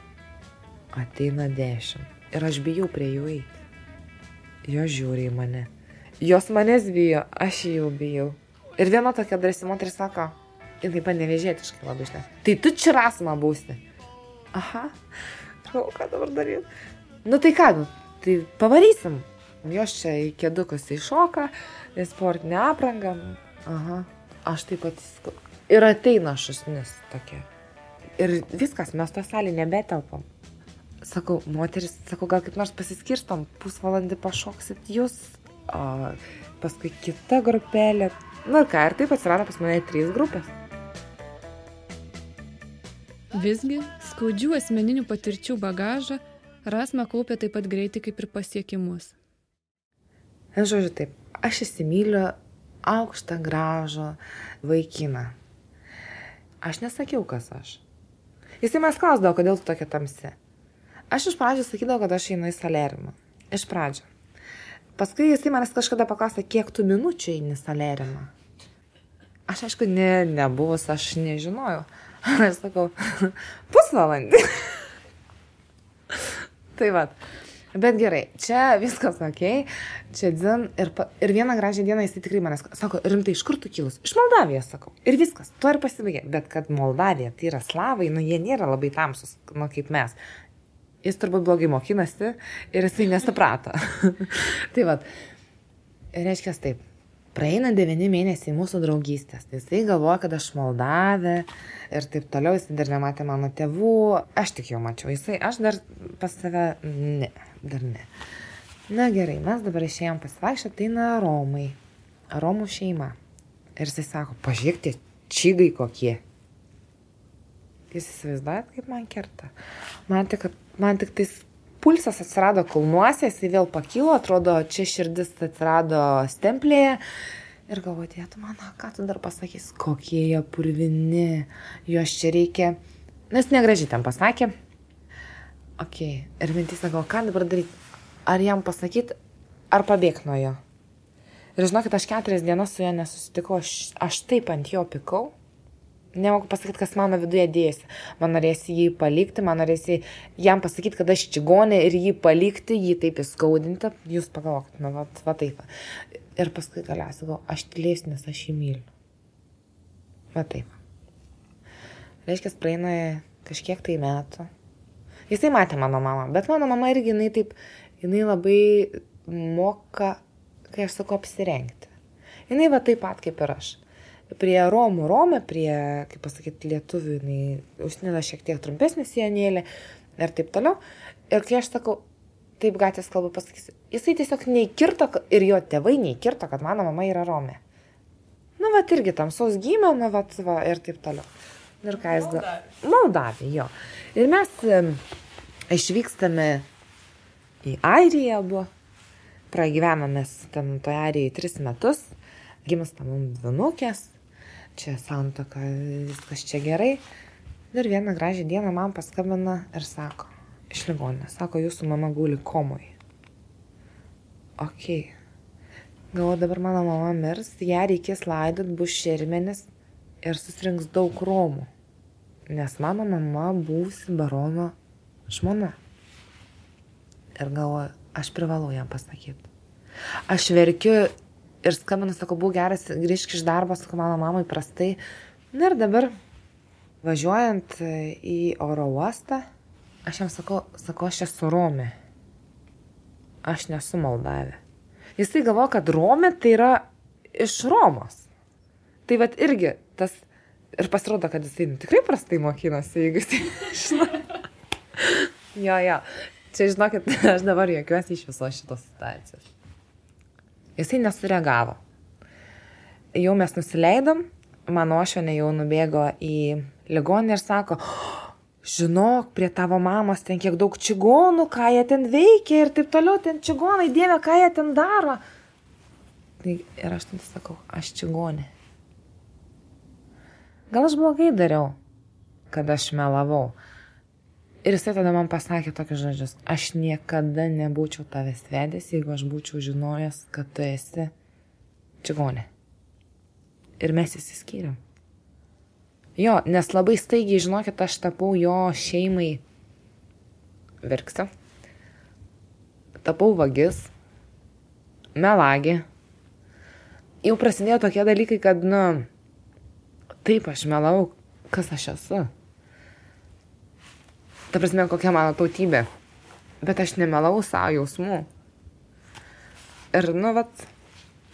ateina 10. Ir aš bijau prie jų eiti. Jos žiūri į mane. Jos manęs bijo, aš jų bijau. Ir viena tokia drąsi moteris sako, jinai panevežėtiškai labai žinai. Tai tu čia rasma būsi. Aha, o ką dabar daryti? Nu tai ką, nu, tai pavarysim. Jos čia į kėdukus įšoka, į sportinę aprangą. Aha, aš taip pat. Ir ateina šusnis tokia. Ir viskas, mes to salį nebetelpam. Sakau, moteris, sakau, gal kaip nors pasiskirstom, pusvalandį pašoksit jūs, o paskui kita grupelė. Na ką, ir taip atsirado pas mane trys grupės. Visgi, skaudžių asmeninių patirčių bagažą Rasma kaupė taip pat greitai kaip ir pasiekimus. En žodžiu taip, aš įsimyliu aukštą, gražų vaikiną. Aš nesakiau, kas aš. Jisai mes klausdavo, kodėl tu tokia tamsi. Aš iš pradžių sakydavau, kad aš einu į salerimo. Iš pradžių. Paskui jisai manęs kažkada paklausė, kiek tu minučių eini į salerimo. Aš aišku, ne, nebuvus, aš nežinojau. Aš sakau, pusvalandį. tai va. Bet gerai, čia viskas ok, čia dzin ir, pa, ir vieną gražią dieną jis tikrai manęs sako, rimtai iš kur tu kilus? Iš Moldavijos, sakau. Ir viskas, tuo ir pasibaigė. Bet kad Moldavija tai yra slavai, nu jie nėra labai tamsus, nu kaip mes. Jis turbūt blogai mokinasi ir jisai nesuprato. tai va, reiškia taip, praeina devyni mėnesiai mūsų draugystės. Tai jisai galvoja, kad aš Moldavė ir taip toliau, jisai dar nematė mano tėvų, aš tik jau mačiau, jisai, aš dar pas save, ne, dar ne. Na gerai, mes dabar išėjom pasivaikščioti, tai na Romai, Romų šeima. Ir jisai sako, pažiūrėk, tie čigai kokie. Jūs įsivaizduojat, kaip man kerta. Man tik, man tik tais pulsas atsirado kalnuose, jisai vėl pakilo, atrodo, čia širdis atsirado stemplėje. Ir galvoju, tėtu mano, ką tu dar pasakys, kokie jie purvini, juos čia reikia. Nes negražiai ten pasakė. Ok, ir mintys, gal ką dabar daryti? Ar jam pasakyti, ar pabėgti nuo jo? Ir žinokit, aš keturias dienas su juo nesusitikau, aš, aš taip ant jo pikau nemoku pasakyti, kas mano viduje dėsi. Man norėsi jį palikti, man norėsi jam pasakyti, kad aš čigonė ir jį palikti, jį taip įskaudinti. Jūs pagalvokit, na, va, va taip. Ir paskui galiausiai galvoju, aš tylėsiu, nes aš jį myliu. Va taip. Reiškia, praeina kažkiek tai metų. Jisai matė mano mamą, bet mano mama irgi jinai taip, jinai labai moka, kai aš sakau, apsirengti. Jinai va taip pat kaip ir aš prie Romų Rome, prie, kaip pasakyti, lietuvių, jinai užsideda šiek tiek trumpesnį sienėlį ir taip toliau. Ir kai aš sakau, taip gatvės kalba pasakysiu, jisai tiesiog neįkirto ir jo tėvai neįkirto, kad mano mama yra Rome. Nu, va, irgi tamsaus gimė, nu, va, va, ir taip toliau. Ir ką jis daro? Moldavė, jo. Ir mes išvykstame į Airiją abu. Pragyvename ten toje Airijoje tris metus. Gimsta mums dvinukės čia santoka, viskas čia gerai. Ir vieną gražią dieną man paskambina ir sako, iš ligoninės, sako, jūsų mama guli komoj. Ok. Galvoju, dabar mano mama mirs, ją reikės laidot, bus šermenis ir susirinks daug romų. Nes mano mama būsi barono žmona. Ir galvoju, aš privalau jam pasakyti. Aš verkiu ir skambinu, sakau, būk geras, grįžk iš darbo, sakau, mano mamai prastai. Na ir dabar važiuojant į oro uostą, aš jam sakau, sakau, aš esu Romė. Aš nesu Moldavė. Jisai galvo, kad Romė tai yra iš Romos. Tai vad irgi tas ir pasirodo, kad jisai nu, tikrai prastai mokinasi, jeigu jisai žino. jo, jo. Čia žinokit, aš dabar juokiuosi iš visos šitos situacijos. Jisai nesureagavo. Jau mes nusileidom, mano ošionė jau nubėgo į ligoninę ir sako, žinok, prie tavo mamos ten kiek daug čigonų, ką jie ten veikia ir taip toliau, ten čigonai, dieve, ką jie ten daro. Tai ir aš tada sakau, aš čigonė. Gal aš blogai dariau, kad aš melavau. Ir jisai tada man pasakė tokius žodžius, aš niekada nebūčiau tavęs vedęs, jeigu aš būčiau žinojęs, kad tu esi čigonė. Ir mes įsiskyrėm. Jo, nes labai staigiai, žinokit, aš tapau jo šeimai verksą. Tapau vagis, melagį. Jau prasidėjo tokie dalykai, kad, nu, taip aš melau, kas aš esu. Ta prasme, kokia mano tautybė. Bet aš nemelau savo jausmų. Ir, nu, vat,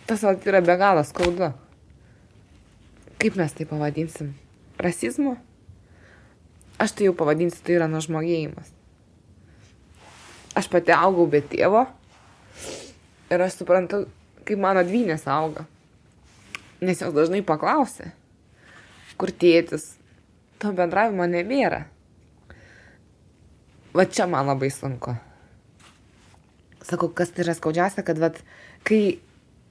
tas vat yra be galo skaudu. Kaip mes tai pavadinsim? Rasizmu? Aš tai jau pavadinsiu, tai yra nužmogėjimas. Aš pati augau be tėvo ir aš suprantu, kaip mano dvynės auga. Nes jos dažnai paklausė, kur tėtis, to bendravimo nebėra. Va čia man labai sunku. Sakau, kas tai yra skaudžiausia, kad vat, kai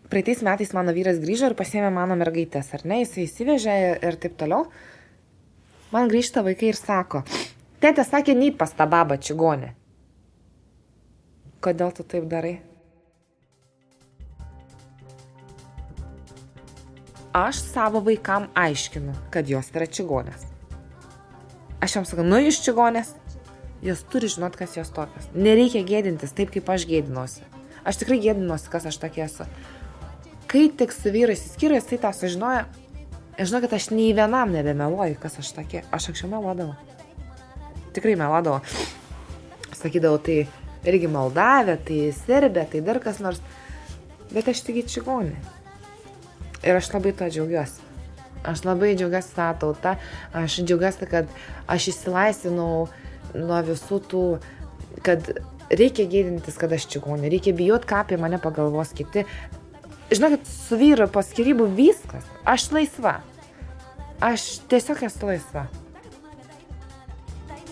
praeitais metais mano vyras grįžo ir pasėmė mano mergaitės, ar ne, jisai įsivežė ir taip toliau, man grįžta vaikai ir sako, tėtė sakė,nyt pas tą babą čigonę. Kodėl tu taip darai? Aš savo vaikam aiškinu, kad jos yra čigonės. Aš jam sakau, nu iš čigonės, Jos turi žinot, kas jos tokios. Nereikia gėdintis taip, kaip aš gėdinuosi. Aš tikrai gėdinuosi, kas aš tokia esu. Kai tik su vyrais įskyriu, jisai tą sužinoja, žinokit, aš nei vienam nebemeluoju, kas aš tokia. Aš anksčiau meluodavau. Tikrai meluodavau. Sakydavau, tai irgi Moldavė, tai Serbė, tai dar kas nors. Bet aš tik čigonė. Ir aš labai to džiaugiuosi. Aš labai džiaugiuosi tą tautą. Aš džiaugiuosi, kad aš įsilaisvinau nuo visų tų, kad reikia gėdintis, kad aš čigonė, reikia bijot, ką apie mane pagalvos kiti. Žinokit, su vyru po skirybų viskas. Aš laisva. Aš tiesiog esu laisva.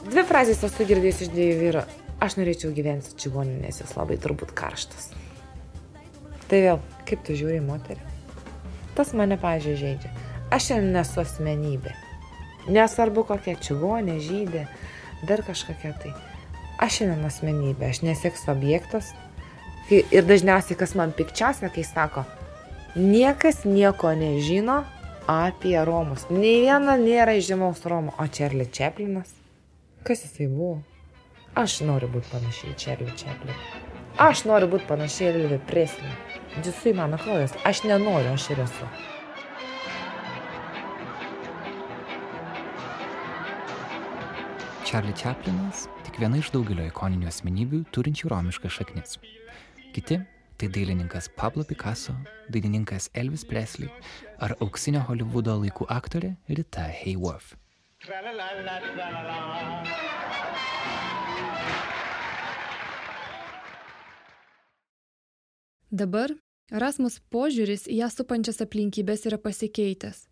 Dvi frazės esu girdėjęs iš dviejų vyrų. Aš norėčiau gyventi su čigoniu, nes jis labai turbūt karštas. Tai vėl, kaip tu žiūri moterį? Tas mane, pažiūrėjau, žaidžia. Aš šiandien nesu asmenybė. Nesvarbu kokia čigonė, žydė, dar kažkokia tai. Aš šiandien asmenybė, aš neseksiu objektas. Ir dažniausiai, kas man pikčiausia, kai sako, niekas nieko nežino apie Romus. Nei viena nėra žymaus Romo, o Čerli Čeplinas. Kas jisai buvo? Aš noriu būti panašiai į Čerli Čepliną. Aš noriu būti panašiai į Elvį Preslį. Jisai mano kraujas. Aš nenoriu, aš ir esu. Charlie Chaplinas tik viena iš daugelio ikoninių asmenybių turinčių romiškas šaknis. Kiti - tai dailininkas Pablo Picasso, dainininkas Elvis Presley ar auksinio Hollywoodo laikų aktorė Rita Hayworth. Dabar Rasmus požiūris į ją supančias aplinkybės yra pasikeitęs.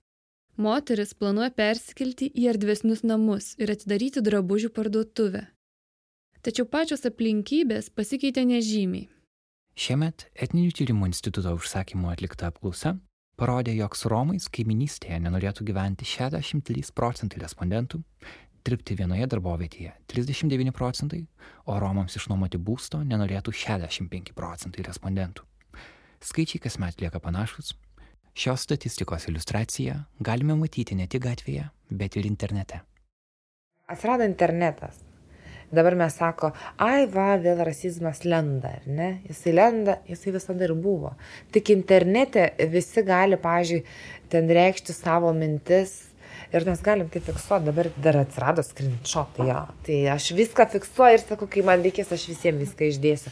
Moteris planuoja persikelti į erdvesnius namus ir atidaryti drabužių parduotuvę. Tačiau pačios aplinkybės pasikeitė nežymiai. Šiemet Etninių tyrimų instituto užsakymu atlikta apklausa parodė, jog su Romais kaiminystėje nenorėtų gyventi 63 procentai respondentų, dirbti vienoje darbovietėje 39 procentai, o Romams išnuomoti būsto nenorėtų 65 procentai respondentų. Skaičiai kasmet lieka panašus. Šios statistikos iliustraciją galime matyti ne tik gatvėje, bet ir internete. Atsirado internetas. Dabar mes sako, ai va, vėl rasizmas lenda, ar ne? Jisai lenda, jisai visada ir buvo. Tik internete visi gali, pažiūrėjau, ten reikšti savo mintis, Ir mes galim tai fiksuoti, dabar dar atsirado screenshotai, jo. Tai aš viską fiksuoju ir sakau, kai man reikės, aš visiems viską išdėsiu.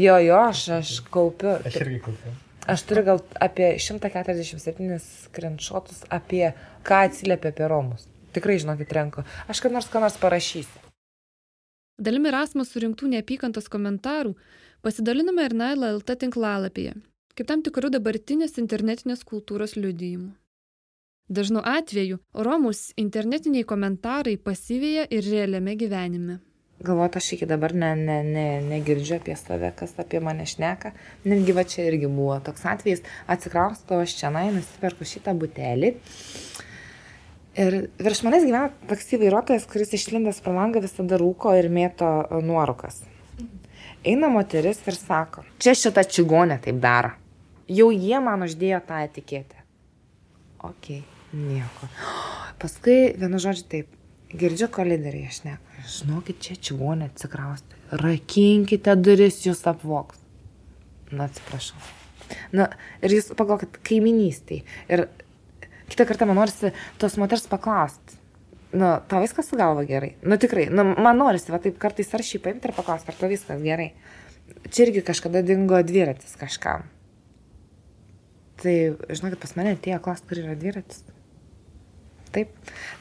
Jo, jo, aš, aš kaupiu. Aš irgi kaupiu. Aš turiu gal apie 147 screenshotus apie ką atsiliepia apie Romus. Tikrai, žinokit, renku. Aš kad nors ką nors parašysiu. Dalimi Rasmus surinktų neapykantos komentarų pasidaliname ir Naila LT tinklalapyje, kaip tam tikrų dabartinės internetinės kultūros liudijimų. Dažnu atveju Romus internetiniai komentarai pasivėja ir realiame gyvenime. Galvoju, aš iki dabar ne, ne, ne, negirdžiu apie save, kas apie mane šneka. Netgi va čia irgi buvo toks atvejis, atsikraustau aš čia, nusiperku šitą butelį. Ir virš manęs gyvena taksi vairuotojas, kuris išlindęs pro langą visada rūko ir mėto e, nuorukas. Eina moteris ir sako, čia šita čigonė taip daro. Jau jie man uždėjo tą etiketę. Ok. Nieko. Paskui, vienu žodžiu, taip, girdžiu kolideriai, aš ne. Žinokit, čia čigonė atsikrausti. Rakinkite duris, jūs apvoks. Na, atsiprašau. Na, ir jūs pagalvokit, kaiminystai. Ir kitą kartą man norisi tos moters paklausti. Nu, tau viskas su galva gerai. Nu, tikrai, nu, man norisi, va taip kartais ar šį paimti ir paklausti, ar tau viskas gerai. Čia irgi kažkada dingo dviratis kažkam. Tai, žinokit, pas mane atėjo klausti, kur yra dviratis. Taip.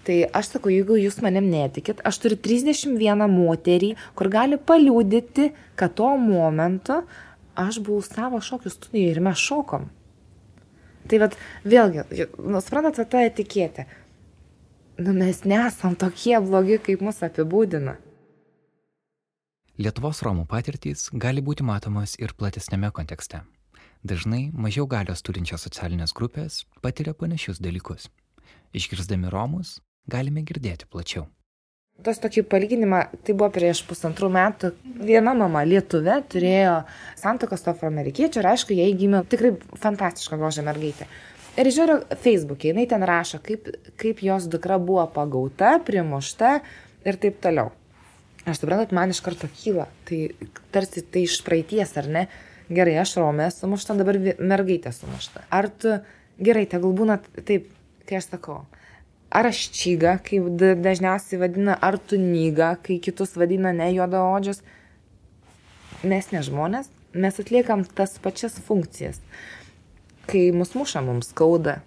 Tai aš sakau, jeigu jūs manim netikit, aš turiu 31 moterį, kur gali paliūdyti, kad tuo momentu aš buvau savo šokių studijoje ir mes šokom. Tai vad, vėlgi, nu, suprantate, ta etiketė. Nu, mes nesam tokie blogi, kaip mus apibūdina. Lietuvos Romų patirtys gali būti matomos ir platesnėme kontekste. Dažnai mažiau galios turinčios socialinės grupės patiria panašius dalykus. Išgirsdami Romus galime girdėti plačiau. Tos tokį palyginimą, tai buvo prieš pusantrų metų. Viena mama lietuvė turėjo santokas to afroamerikiečių ir aišku, jai gimė tikrai fantastiška grožė mergaitė. Ir žiūriu Facebook'e, jinai ten rašo, kaip, kaip jos dukra buvo pagauta, primušta ir taip toliau. Aš suprantat, man iš karto kyla, tai tarsi tai iš praeities, ar ne? Gerai, aš romė sumušta, dabar mergaitė sumušta. Ar tu, gerai, tegul būna taip, kai aš sakau, ar aš čyga, kaip dažniausiai vadina, ar tu nyga, kai kitus vadina ne juodaodžius. Mes ne žmonės, mes atliekam tas pačias funkcijas. Kai mus muša, mums skauda.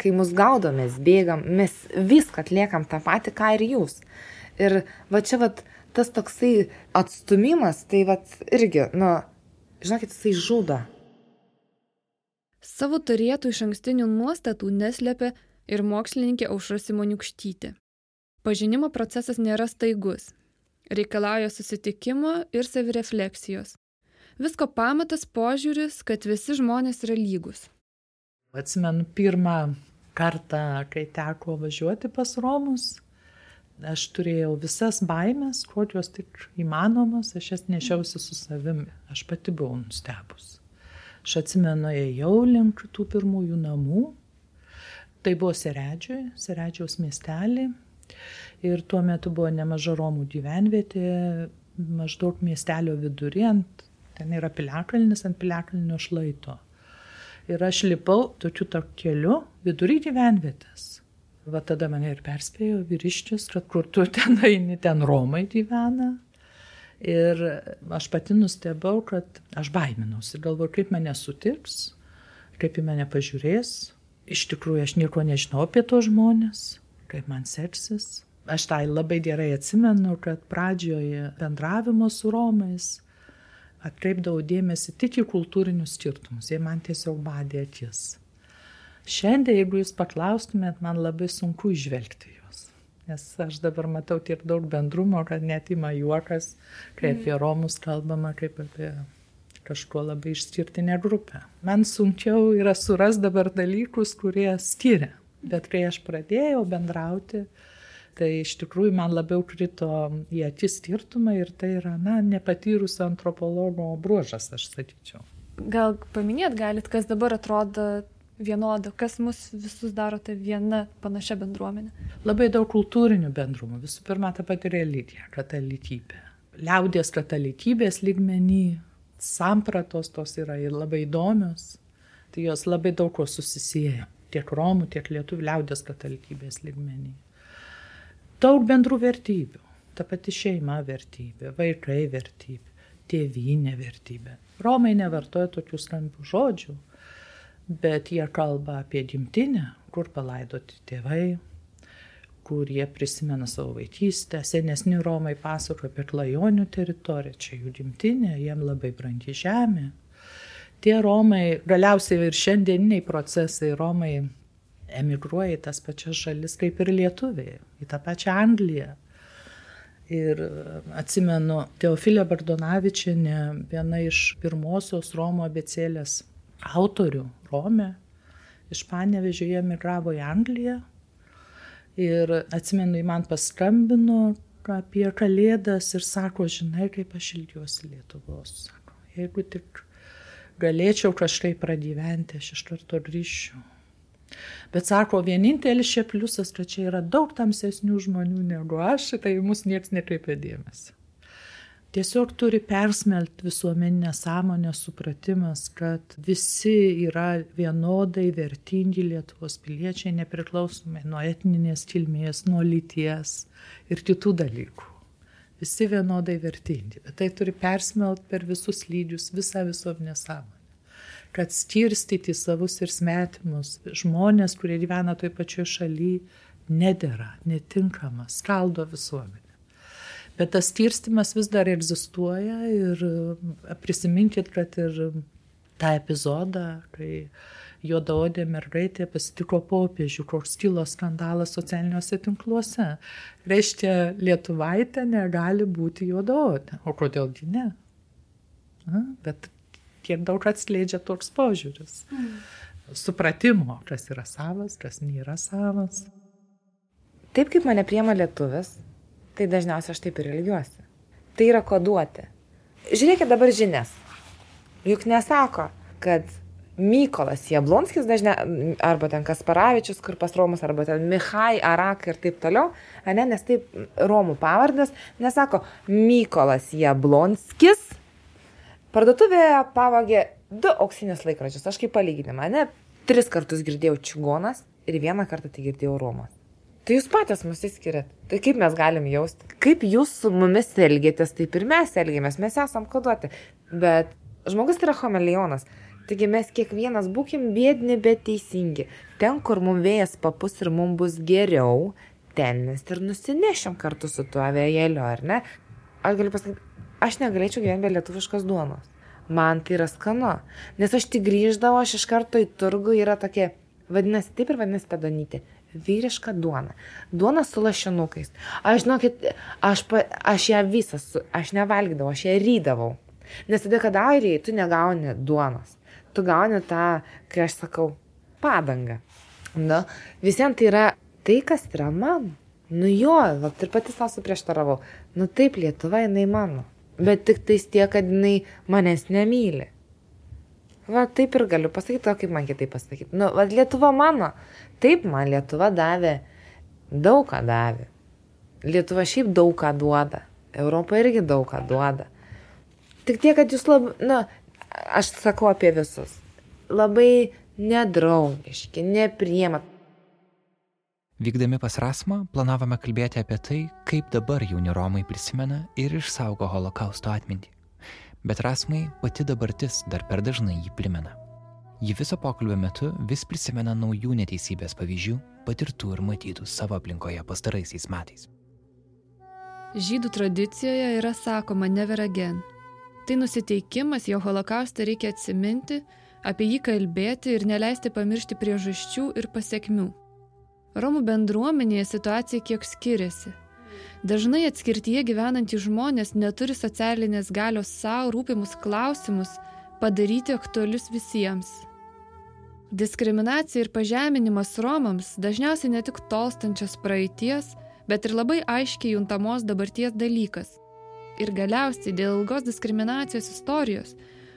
Kai mus gaudo, mes bėgam, mes viską atliekam tą patį, ką ir jūs. Ir va čia va tas toksai atstumimas, tai va irgi, nu, žinokit, jisai žudo. Savo turėtų iš ankstinių nuostatų neslėpia ir mokslininkė Aušra Simoniukštytė. Pažinimo procesas nėra staigus. Reikalauja susitikimo ir savirefleksijos. Visko pamatas požiūris, kad visi žmonės yra lygus. Atsimenu pirmą kartą, kai teko važiuoti pas Romus, aš turėjau visas baimės, kokios tik įmanomas, aš jas nešiausi su savimi. Aš pati buvau nustebus. Aš atsimenu, ėjau link tų pirmųjų namų. Tai buvo Seredžiui, Seredžiaus miestelį. Ir tuo metu buvo nemaža Romų gyvenvietė, maždaug miestelio vidury, ant, ten yra piliakalnis ant piliakalnio šlaito. Ir aš lipau tokiu tarp keliu vidury gyvenvietės. Va tada mane ir perspėjo vyriščius, kad kur tu ten eini, ten Romai gyvena. Ir aš pati nustebau, kad aš baiminausi, galvoju, kaip mane sutiks, kaip į mane pažiūrės. Iš tikrųjų, aš nieko nežinau apie tos žmonės, kaip man seksis. Aš tai labai gerai atsimenu, kad pradžioje bendravimo su Romais atkreipdavau dėmesį tik į kultūrinius skirtumus, jie man tiesiog badė akis. Šiandien, jeigu jūs paklaustumėt, man labai sunku išvelgti Nes aš dabar matau tiek daug bendrumo, kad net ima juokas, kai apie mhm. Romus kalbama, kaip apie kažkuo labai išskirtinę grupę. Man sunkiau yra suras dabar dalykus, kurie skiria. Bet kai aš pradėjau bendrauti, Tai iš tikrųjų man labiau krito į akis skirtumą ir tai yra, na, nepatyrusio antropologo bruožas, aš sakyčiau. Gal paminėt galit, kas dabar atrodo vienoda, kas mus visus daro tai viena panašia bendruomenė? Labai daug kultūrinių bendrumų. Visų pirma, ta pati religija, katalikybė. Liaudės katalikybės lygmenį, sampratos tos yra ir labai įdomios. Tai jos labai daug ko susisieja. Tiek romų, tiek lietuvių liaudės katalikybės lygmenį. Daug bendrų vertybių. Ta pati šeima vertybė, vaikai vertybė, tėvynė vertybė. Romai nevartoja tokių skambių žodžių bet jie kalba apie gimtinę, kur palaidoti tėvai, kur jie prisimena savo vaikystę. Senesni Romai pasako apie klajonių teritoriją, čia jų gimtinė, jiem labai brangi žemė. Tie Romai, galiausiai ir šiandieniniai procesai Romai emigruoja į tas pačias šalis kaip ir lietuviai, į tą pačią Angliją. Ir atsimenu, Teofilė Bardonavičianė, viena iš pirmosios Romo abecėlės autorių Rome. Iš Panevežio jie migravo į Angliją. Ir atsimenu, man paskambino apie kalėdas ir sako, žinai, kaip aš ilgiuosi Lietuvos. Sako, jeigu tik galėčiau kažkaip pragyventi, aš iš karto grįžčiau. Bet sako, vienintelis čia pliusas, kad čia yra daug tamsesnių žmonių negu aš, tai mus niekas nekreipia dėmesio tiesiog turi persmelt visuomeninę sąmonę supratimas, kad visi yra vienodai vertingi Lietuvos piliečiai, nepriklausomai nuo etninės kilmės, nuo lyties ir kitų dalykų. Visi vienodai vertingi, bet tai turi persmelt per visus lygius visą visuomenę sąmonę. Kad skirstyti savus ir smetimus žmonės, kurie gyvena toj pačioj šalyje, nedėra, netinkama, skaldo visuomenę. Bet tas skirstimas vis dar egzistuoja ir e, prisiminkit, kad ir tą epizodą, kai juodaodė mergaitė pasitiko popiežių, koks kilo skandalas socialiniuose tinkluose. Reiškia, lietuvaitė negali būti juodaodė. O kodėlgi ne? Na, bet kiek daug atskleidžia toks požiūris. Mm. Supratimo, kas yra savas, kas nėra savas. Taip kaip mane priema lietuvis, tai dažniausiai aš taip ir ilgiuosi. Tai yra koduoti. Žiūrėkit dabar žinias. Juk nesako, kad Mykolas Jablonskis dažnai, arba ten Kasparavičius, kur pas Romus, arba ten Mihai, Arak ir taip toliau, ne, nes taip Romų pavardės, nesako Mykolas Jablonskis, parduotuvėje pavogė du auksinius laikrodžius, aš kaip palyginimą, ne, tris kartus girdėjau Čigonas ir vieną kartą tai girdėjau Romas. Tai jūs patys mus įskiriat. Tai kaip mes galim jausti? Kaip jūs su mumis elgėtės, taip ir mes elgėmės, mes esam koduoti. Bet žmogus yra homelionas. Taigi mes kiekvienas būkim bėdini, bet teisingi. Ten, kur mums vėjas papus ir mums bus geriau, ten mes ir nusinešim kartu su tuo vėjeliu, ar ne? Aš galiu pasakyti, aš negalėčiau gyventi be lietuviškos duonos. Man tai yra skanu. Nes aš tik grįždavau, aš iš karto į turgų yra tokie, vadinasi, taip ir vadinasi pedonytė vyriška duona. Duona su lašinukais. Aš, žinokit, aš, pa, aš ją visą, su, aš nevalgydavau, aš ją rydavau. Nes tada, kada airijai, tu negauni duonos. Tu gauni tą, kai aš sakau, padangą. Nu, visiems tai yra tai, kas yra mano. Nu jo, va, ir pati savo suprieštaravau. Nu taip, Lietuva, jinai mano. Bet tik tais tiek, kad jinai manęs nemyli. Va, taip ir galiu pasakyti, o kaip man kitaip pasakyti. Nu, va, Lietuva mano. Taip, man Lietuva davė, daug ką davė. Lietuva šiaip daug ką duoda. Europa irgi daug ką duoda. Tik tiek, kad jūs labai, na, aš sakau apie visus. Labai nedraugiški, nepriemat. Vykdami pas Rasmą planavome kalbėti apie tai, kaip dabar jauni Romai prisimena ir išsaugo holokausto atmintį. Bet Rasmai pati dabartis dar per dažnai jį primena. Ji viso pokalbio metu vis prisimena naujų neteisybės pavyzdžių, patirtų ir matytų savo aplinkoje pastaraisiais metais. Žydų tradicijoje yra sakoma never again. Tai nusiteikimas, jo holokaustą reikia atsiminti, apie jį kalbėti ir neleisti pamiršti priežasčių ir pasiekmių. Romų bendruomenėje situacija kiek skiriasi. Dažnai atskirtyje gyvenantys žmonės neturi socialinės galios savo rūpimus klausimus padaryti aktualius visiems. Diskriminacija ir pažeminimas Romams dažniausiai ne tik tolstančios praeities, bet ir labai aiškiai juntamos dabarties dalykas. Ir galiausiai dėl ilgos diskriminacijos istorijos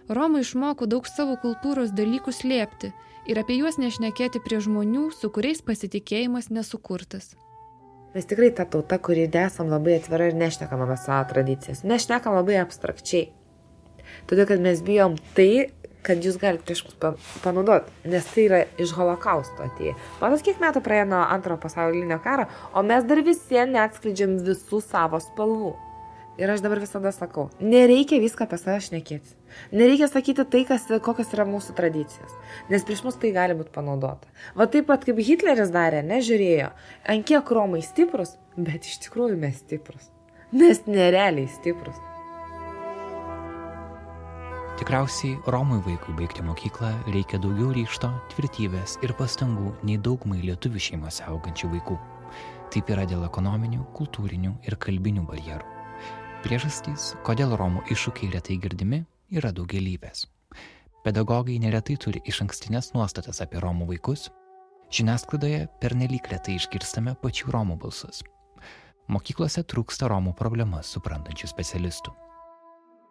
Romai išmoko daug savo kultūros dalykų slėpti ir apie juos nešnekėti prie žmonių, su kuriais pasitikėjimas nesukurtas. Mes tikrai ta tauta, kuri nesam labai atvira ir nešnekam apie savo tradicijas. Nešnekam labai abstrakčiai. Todėl, kad mes bijom tai, kad jūs galite prieš mus panaudoti, nes tai yra iš holokausto atėję. Matot, kiek metų praėjo nuo antrojo pasaulinio karo, o mes dar visi neatskleidžiam visų savo spalvų. Ir aš dabar visada sakau, nereikia viską apie save šnekėti. Nereikia sakyti tai, kas, kokios yra mūsų tradicijos. Nes prieš mus tai gali būti panaudota. Va taip pat kaip Hitleris darė, nežiūrėjo, ant kiek Romai stiprus, bet iš tikrųjų mes stiprus. Mes nerealiai stiprus. Tikriausiai Romui vaikui baigti mokyklą reikia daugiau ryšto, tvirtybės ir pastangų nei daugumai lietuvių šeimose augančių vaikų. Taip yra dėl ekonominių, kultūrinių ir kalbinių barjerų. Priežastys, kodėl Romų iššūkiai retai girdimi, yra daugelybės. Pedagogai neretai turi iš ankstinės nuostatas apie Romų vaikus. Žiniasklaidoje pernelyg retai išgirstame pačių Romų balsus. Mokyklose trūksta Romų problemas suprantančių specialistų.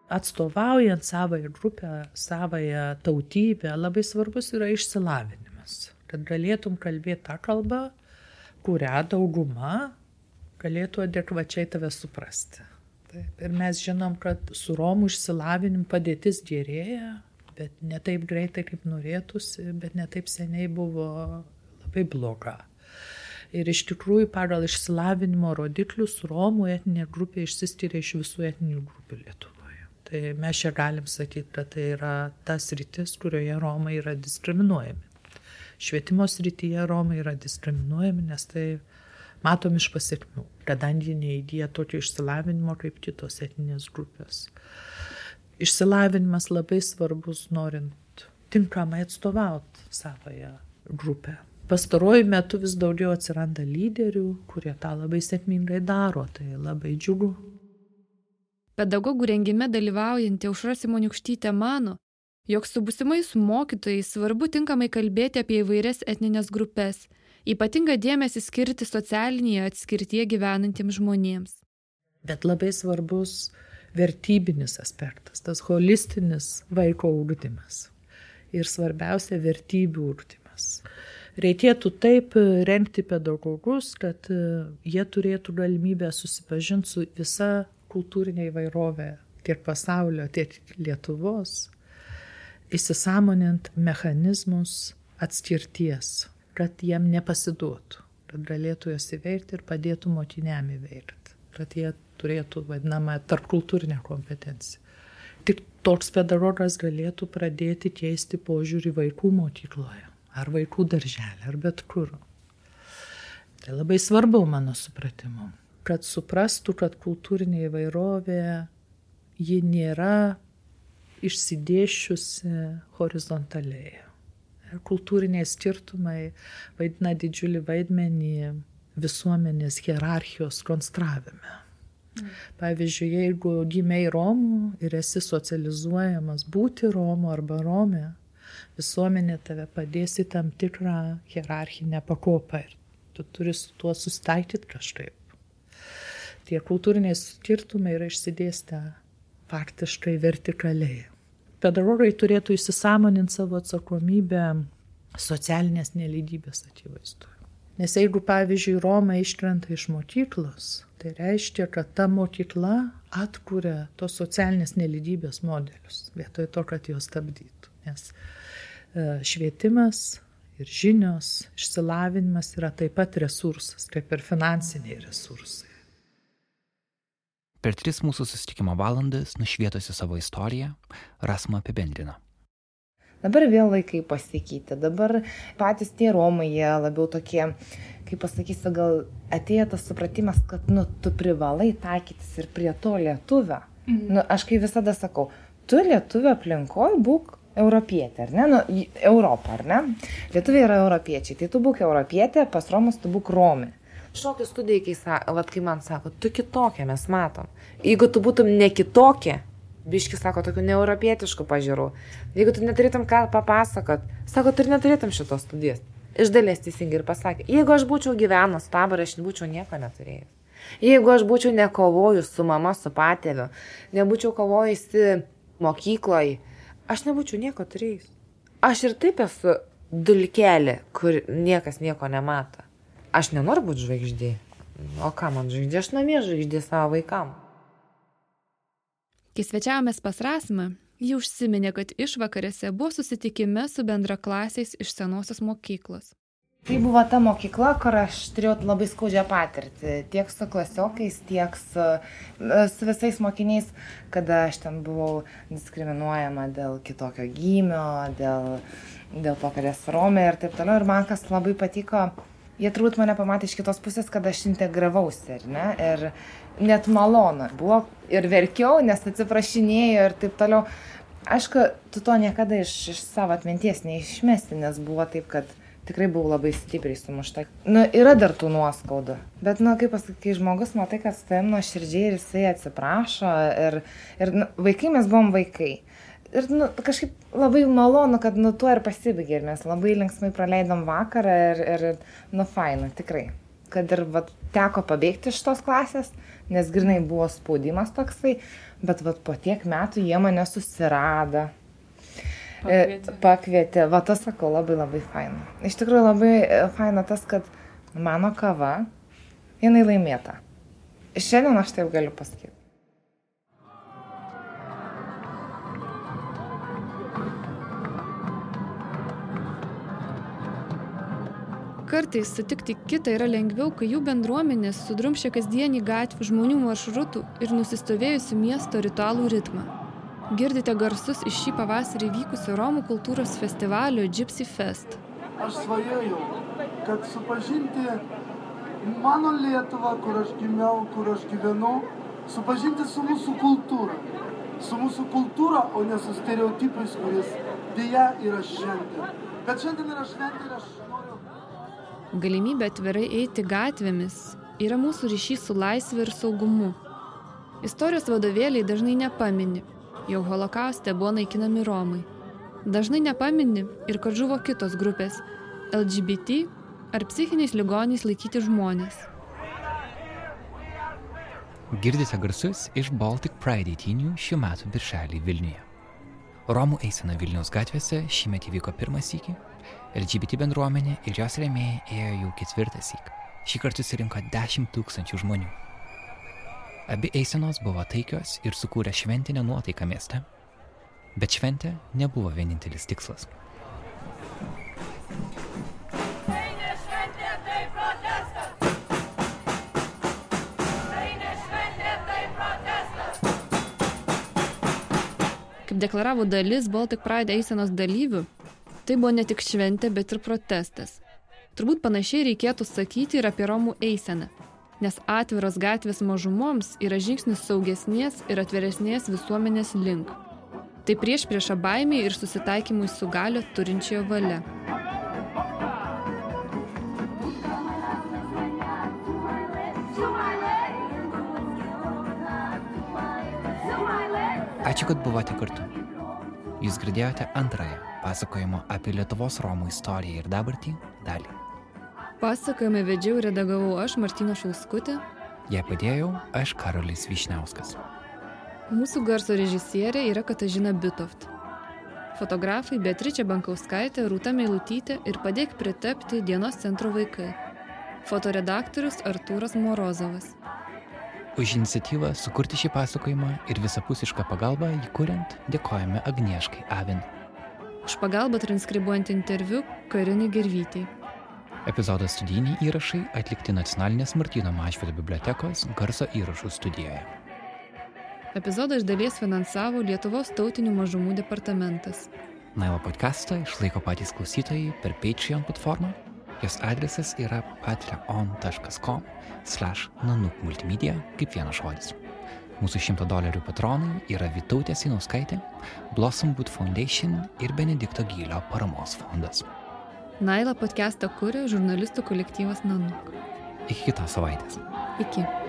Atstovaujant savoją grupę, savoją tautybę, labai svarbus yra išsilavinimas. Kad galėtum kalbėti tą kalbą, kurią dauguma galėtų adekvačiai tave suprasti. Taip, ir mes žinom, kad su Romų išsilavinimu padėtis gerėja, bet ne taip greitai, kaip norėtųsi, bet ne taip seniai buvo labai bloga. Ir iš tikrųjų pagal išsilavinimo rodiklius Romų etinė grupė išsiskiria iš visų etinių grupių Lietuvoje. Tai mes čia galim sakyti, kad tai yra tas rytis, kurioje Romai yra diskriminuojami. Švietimo srityje Romai yra diskriminuojami, nes tai matom iš pasiekmių, kadangi neįgyja tokio išsilavinimo kaip kitos etinės grupės. Išsilavinimas labai svarbus, norint tinkamai atstovauti savoje grupę. Pastaruoju metu vis daugiau atsiranda lyderių, kurie tą labai sėkmingai daro, tai labai džiugu. Pedagogų rengime dalyvaujantį Aušra Simoniukštytė mano, jog su busimais mokytojais svarbu tinkamai kalbėti apie įvairias etninės grupės ypatingą dėmesį skirti socialinėje atskirtyje gyvenantiems žmonėms. Bet labai svarbus vertybinis aspektas, tas holistinis vaiko ūkdymas. Ir svarbiausia - vertybių ūkdymas. Reikėtų taip renkti pedagogus, kad e, jie turėtų galimybę susipažinti su visa kultūrinė įvairovė tiek pasaulio, tiek Lietuvos, įsisamonint mechanizmus atskirties kad jiem nepasiduotų, kad galėtų jos įveikti ir padėtų motiniam įveikti, kad jie turėtų vadinamą tarpkultūrinę kompetenciją. Tik toks pedagogas galėtų pradėti keisti požiūrį vaikų mokykloje, ar vaikų darželė, ar bet kur. Tai labai svarbu mano supratimu, kad suprastų, kad kultūrinė įvairovė ji nėra išsidėšiusi horizontaliai kultūriniai skirtumai vaidina didžiulį vaidmenį visuomenės hierarchijos konstravime. Mm. Pavyzdžiui, jeigu gimiai Romų ir esi socializuojamas būti Romu arba Rome, visuomenė tave padės į tam tikrą hierarchinę pakopą ir tu turi su tuo sustaikyti kažkaip. Tie kultūriniai skirtumai yra išsidėstę faktiškai vertikaliai pedagogai turėtų įsisamoninti savo atsakomybę socialinės nelydybės akivaizdoje. Nes jeigu, pavyzdžiui, Roma iškrenta iš mokyklos, tai reiškia, kad ta mokykla atkuria tos socialinės nelydybės modelius, vietoj to, kad juos stabdytų. Nes e, švietimas ir žinios, išsilavinimas yra taip pat resursas, kaip ir finansiniai resursai. Per tris mūsų susitikimo valandas, nušvietusi savo istoriją, Rasma apibendrina. Dabar vėl laikai pasikeitė, dabar patys tie Romai, jie labiau tokie, kaip pasakysiu, gal atėjo tas supratimas, kad, nu, tu privalai taikytis ir prie to lietuvio. Mhm. Nu, aš kaip visada sakau, tu lietuvio aplinkoj būk europietė, ar ne? Nu, Europą, ar ne? Lietuviai yra europiečiai, tai tu būk europietė, pas Romus tu būk Romi. Šokių studijai, kai, vat, kai man sako, tu kitokia mes matom. Jeigu tu būtum ne kitokia, biški sako, tokių neeuropietiškų pažiūrų, jeigu tu neturėtum ką papasakot, sako, tu ir neturėtum šitos studijas. iš dalies teisingai ir pasakė, jeigu aš būčiau gyvenus taborą, aš būčiau nieko neturėjęs. Jeigu aš būčiau nekovojus su mama, su patėviu, nebūčiau kovojusi mokykloje, aš nebūčiau nieko turėjęs. Aš ir taip esu dulkelė, kur niekas nieko nemato. Aš nenoriu būti žvaigždė. O ką man žvaigždė, aš namie žvaigždė savo vaikam. Kai svečiavomės pas Rasmą, Ji užsiminė, kad išvakarėse buvo susitikime su bendraklasiais iš senosios mokyklos. Tai buvo ta mokykla, kur aš turėjau labai skaudžią patirtį. Tiek su klasiokais, tiek su, su visais mokiniais, kada aš ten buvau diskriminuojama dėl kitokio gymio, dėl, dėl to, kad esu Romė ir taip toliau. Ir man kas labai patiko, jie turbūt mane pamatė iš kitos pusės, kad aš integravausi, ar ne? Ir net malonu buvo ir verkiau, nes atsiprašinėjo ir taip toliau. Aišku, tu to niekada iš, iš savo atminties neišmesti, nes buvo taip, kad tikrai buvau labai stipriai sumušta. Nu, yra dar tų nuoskaudų. Bet, nu, kaip pasakyti, kai žmogus matai, kad su tavim nuo širdžiai ir jisai atsiprašo. Ir, ir nu, vaikai mes buvom vaikai. Ir nu, kažkaip labai malonu, kad nu tuo ir pasibaigė. Ir mes labai linksmai praleidom vakarą ir, ir nu, faina, tikrai. Kad ir vat, teko pabėgti iš tos klasės, nes grinai buvo spaudimas toksai, bet vat, po tiek metų jie mane susirado. E, pakvietė. Pakvietė, va tas sakau, labai labai faina. Iš tikrųjų labai e, faina tas, kad mano kava, jinai laimėta. Šiandien aš taip galiu pasakyti. Kartais sutikti kitą yra lengviau, kai jų bendruomenės sudrumšia kasdienį gatvių žmonių maršrutų ir nusistovėjusių miesto ritualų ritmą. Girdite garsus iš šį pavasarį vykusio Romų kultūros festivalio Gypsy Fest. Aš svajojau, kad supažinti mano Lietuvą, kur aš gimiau, kur aš gyvenu, supažinti su mūsų kultūra. Su mūsų kultūra, o ne su stereotipais, kuris dėja yra šiandien. Bet šiandien yra šventė ir aš Galimybė atvirai eiti gatvėmis yra mūsų ryšys su laisvė ir saugumu. Istorijos vadovėliai dažnai nepamini, jog holokauste buvo naikinami Romai. Dažnai nepamini ir kad žuvo kitos grupės - LGBT ar psichiniais ligoniais laikyti žmonės. Girdite garsus iš Baltic Pride įtinių šių metų birželį Vilniuje. Romų eisena Vilniaus gatvėse šiemet įvyko pirmas iki LGBT bendruomenė ir jos rėmėjai ėjo jau ketvirtą syk. Šį kartą susirinko 10 tūkstančių žmonių. Abi eisenos buvo taikios ir sukūrė šventinę nuotaiką mieste. Bet šventė nebuvo vienintelis tikslas. Tai Kaip deklaravo dalis Baltic Pride eisenos dalyvių, Tai buvo ne tik šventė, bet ir protestas. Turbūt panašiai reikėtų sakyti ir apie Romų eiseną, nes atviros gatvės mažumoms yra žingsnis saugesnės ir atveresnės visuomenės link. Tai prieš priešą baimį ir susitaikymui su galio turinčiojo valia. Ačiū, kad buvote kartu. Jūs girdėjote antrąją pasakojimo apie Lietuvos Romų istoriją ir dabartį dalį. Pasakojimą vedžiau ir redagavau aš, Martino Šulskutė. Jei padėjau, aš Karolis Višniauskas. Mūsų garso režisierė yra Katažina Bitoft. Fotografai Beatričia Bankauskaitė, Rūta Meilutytė ir padėk pritapti dienos centro vaikai. Fotoredaktorius Artūras Morozovas. Už iniciatyvą sukurti šį pasakojimą ir visapusišką pagalbą jį kuriant dėkojame Agnieškai Avin už pagalbą transkribuojant interviu Karinai Gervytei. Epizodo studijiniai įrašai atlikti Nacionalinės Martino Mašvido bibliotekos garso įrašų studijoje. Epizodą iš dalies finansavo Lietuvos tautinių mažumų departamentas. Nailo podcastą išlaiko patys klausytojai per Patreon platformą. Jos adresas yra patreon.com slash nanuk multimedia kaip vienas žodis. Mūsų 100 dolerių patronai yra Vytautė Sinauskaitė, Blossom Boot Foundation ir Benedikto Gylio paramos fondas. Naila podcastą kūrė žurnalistų kolektyvas Nanuk. Iki kitos savaitės. Iki.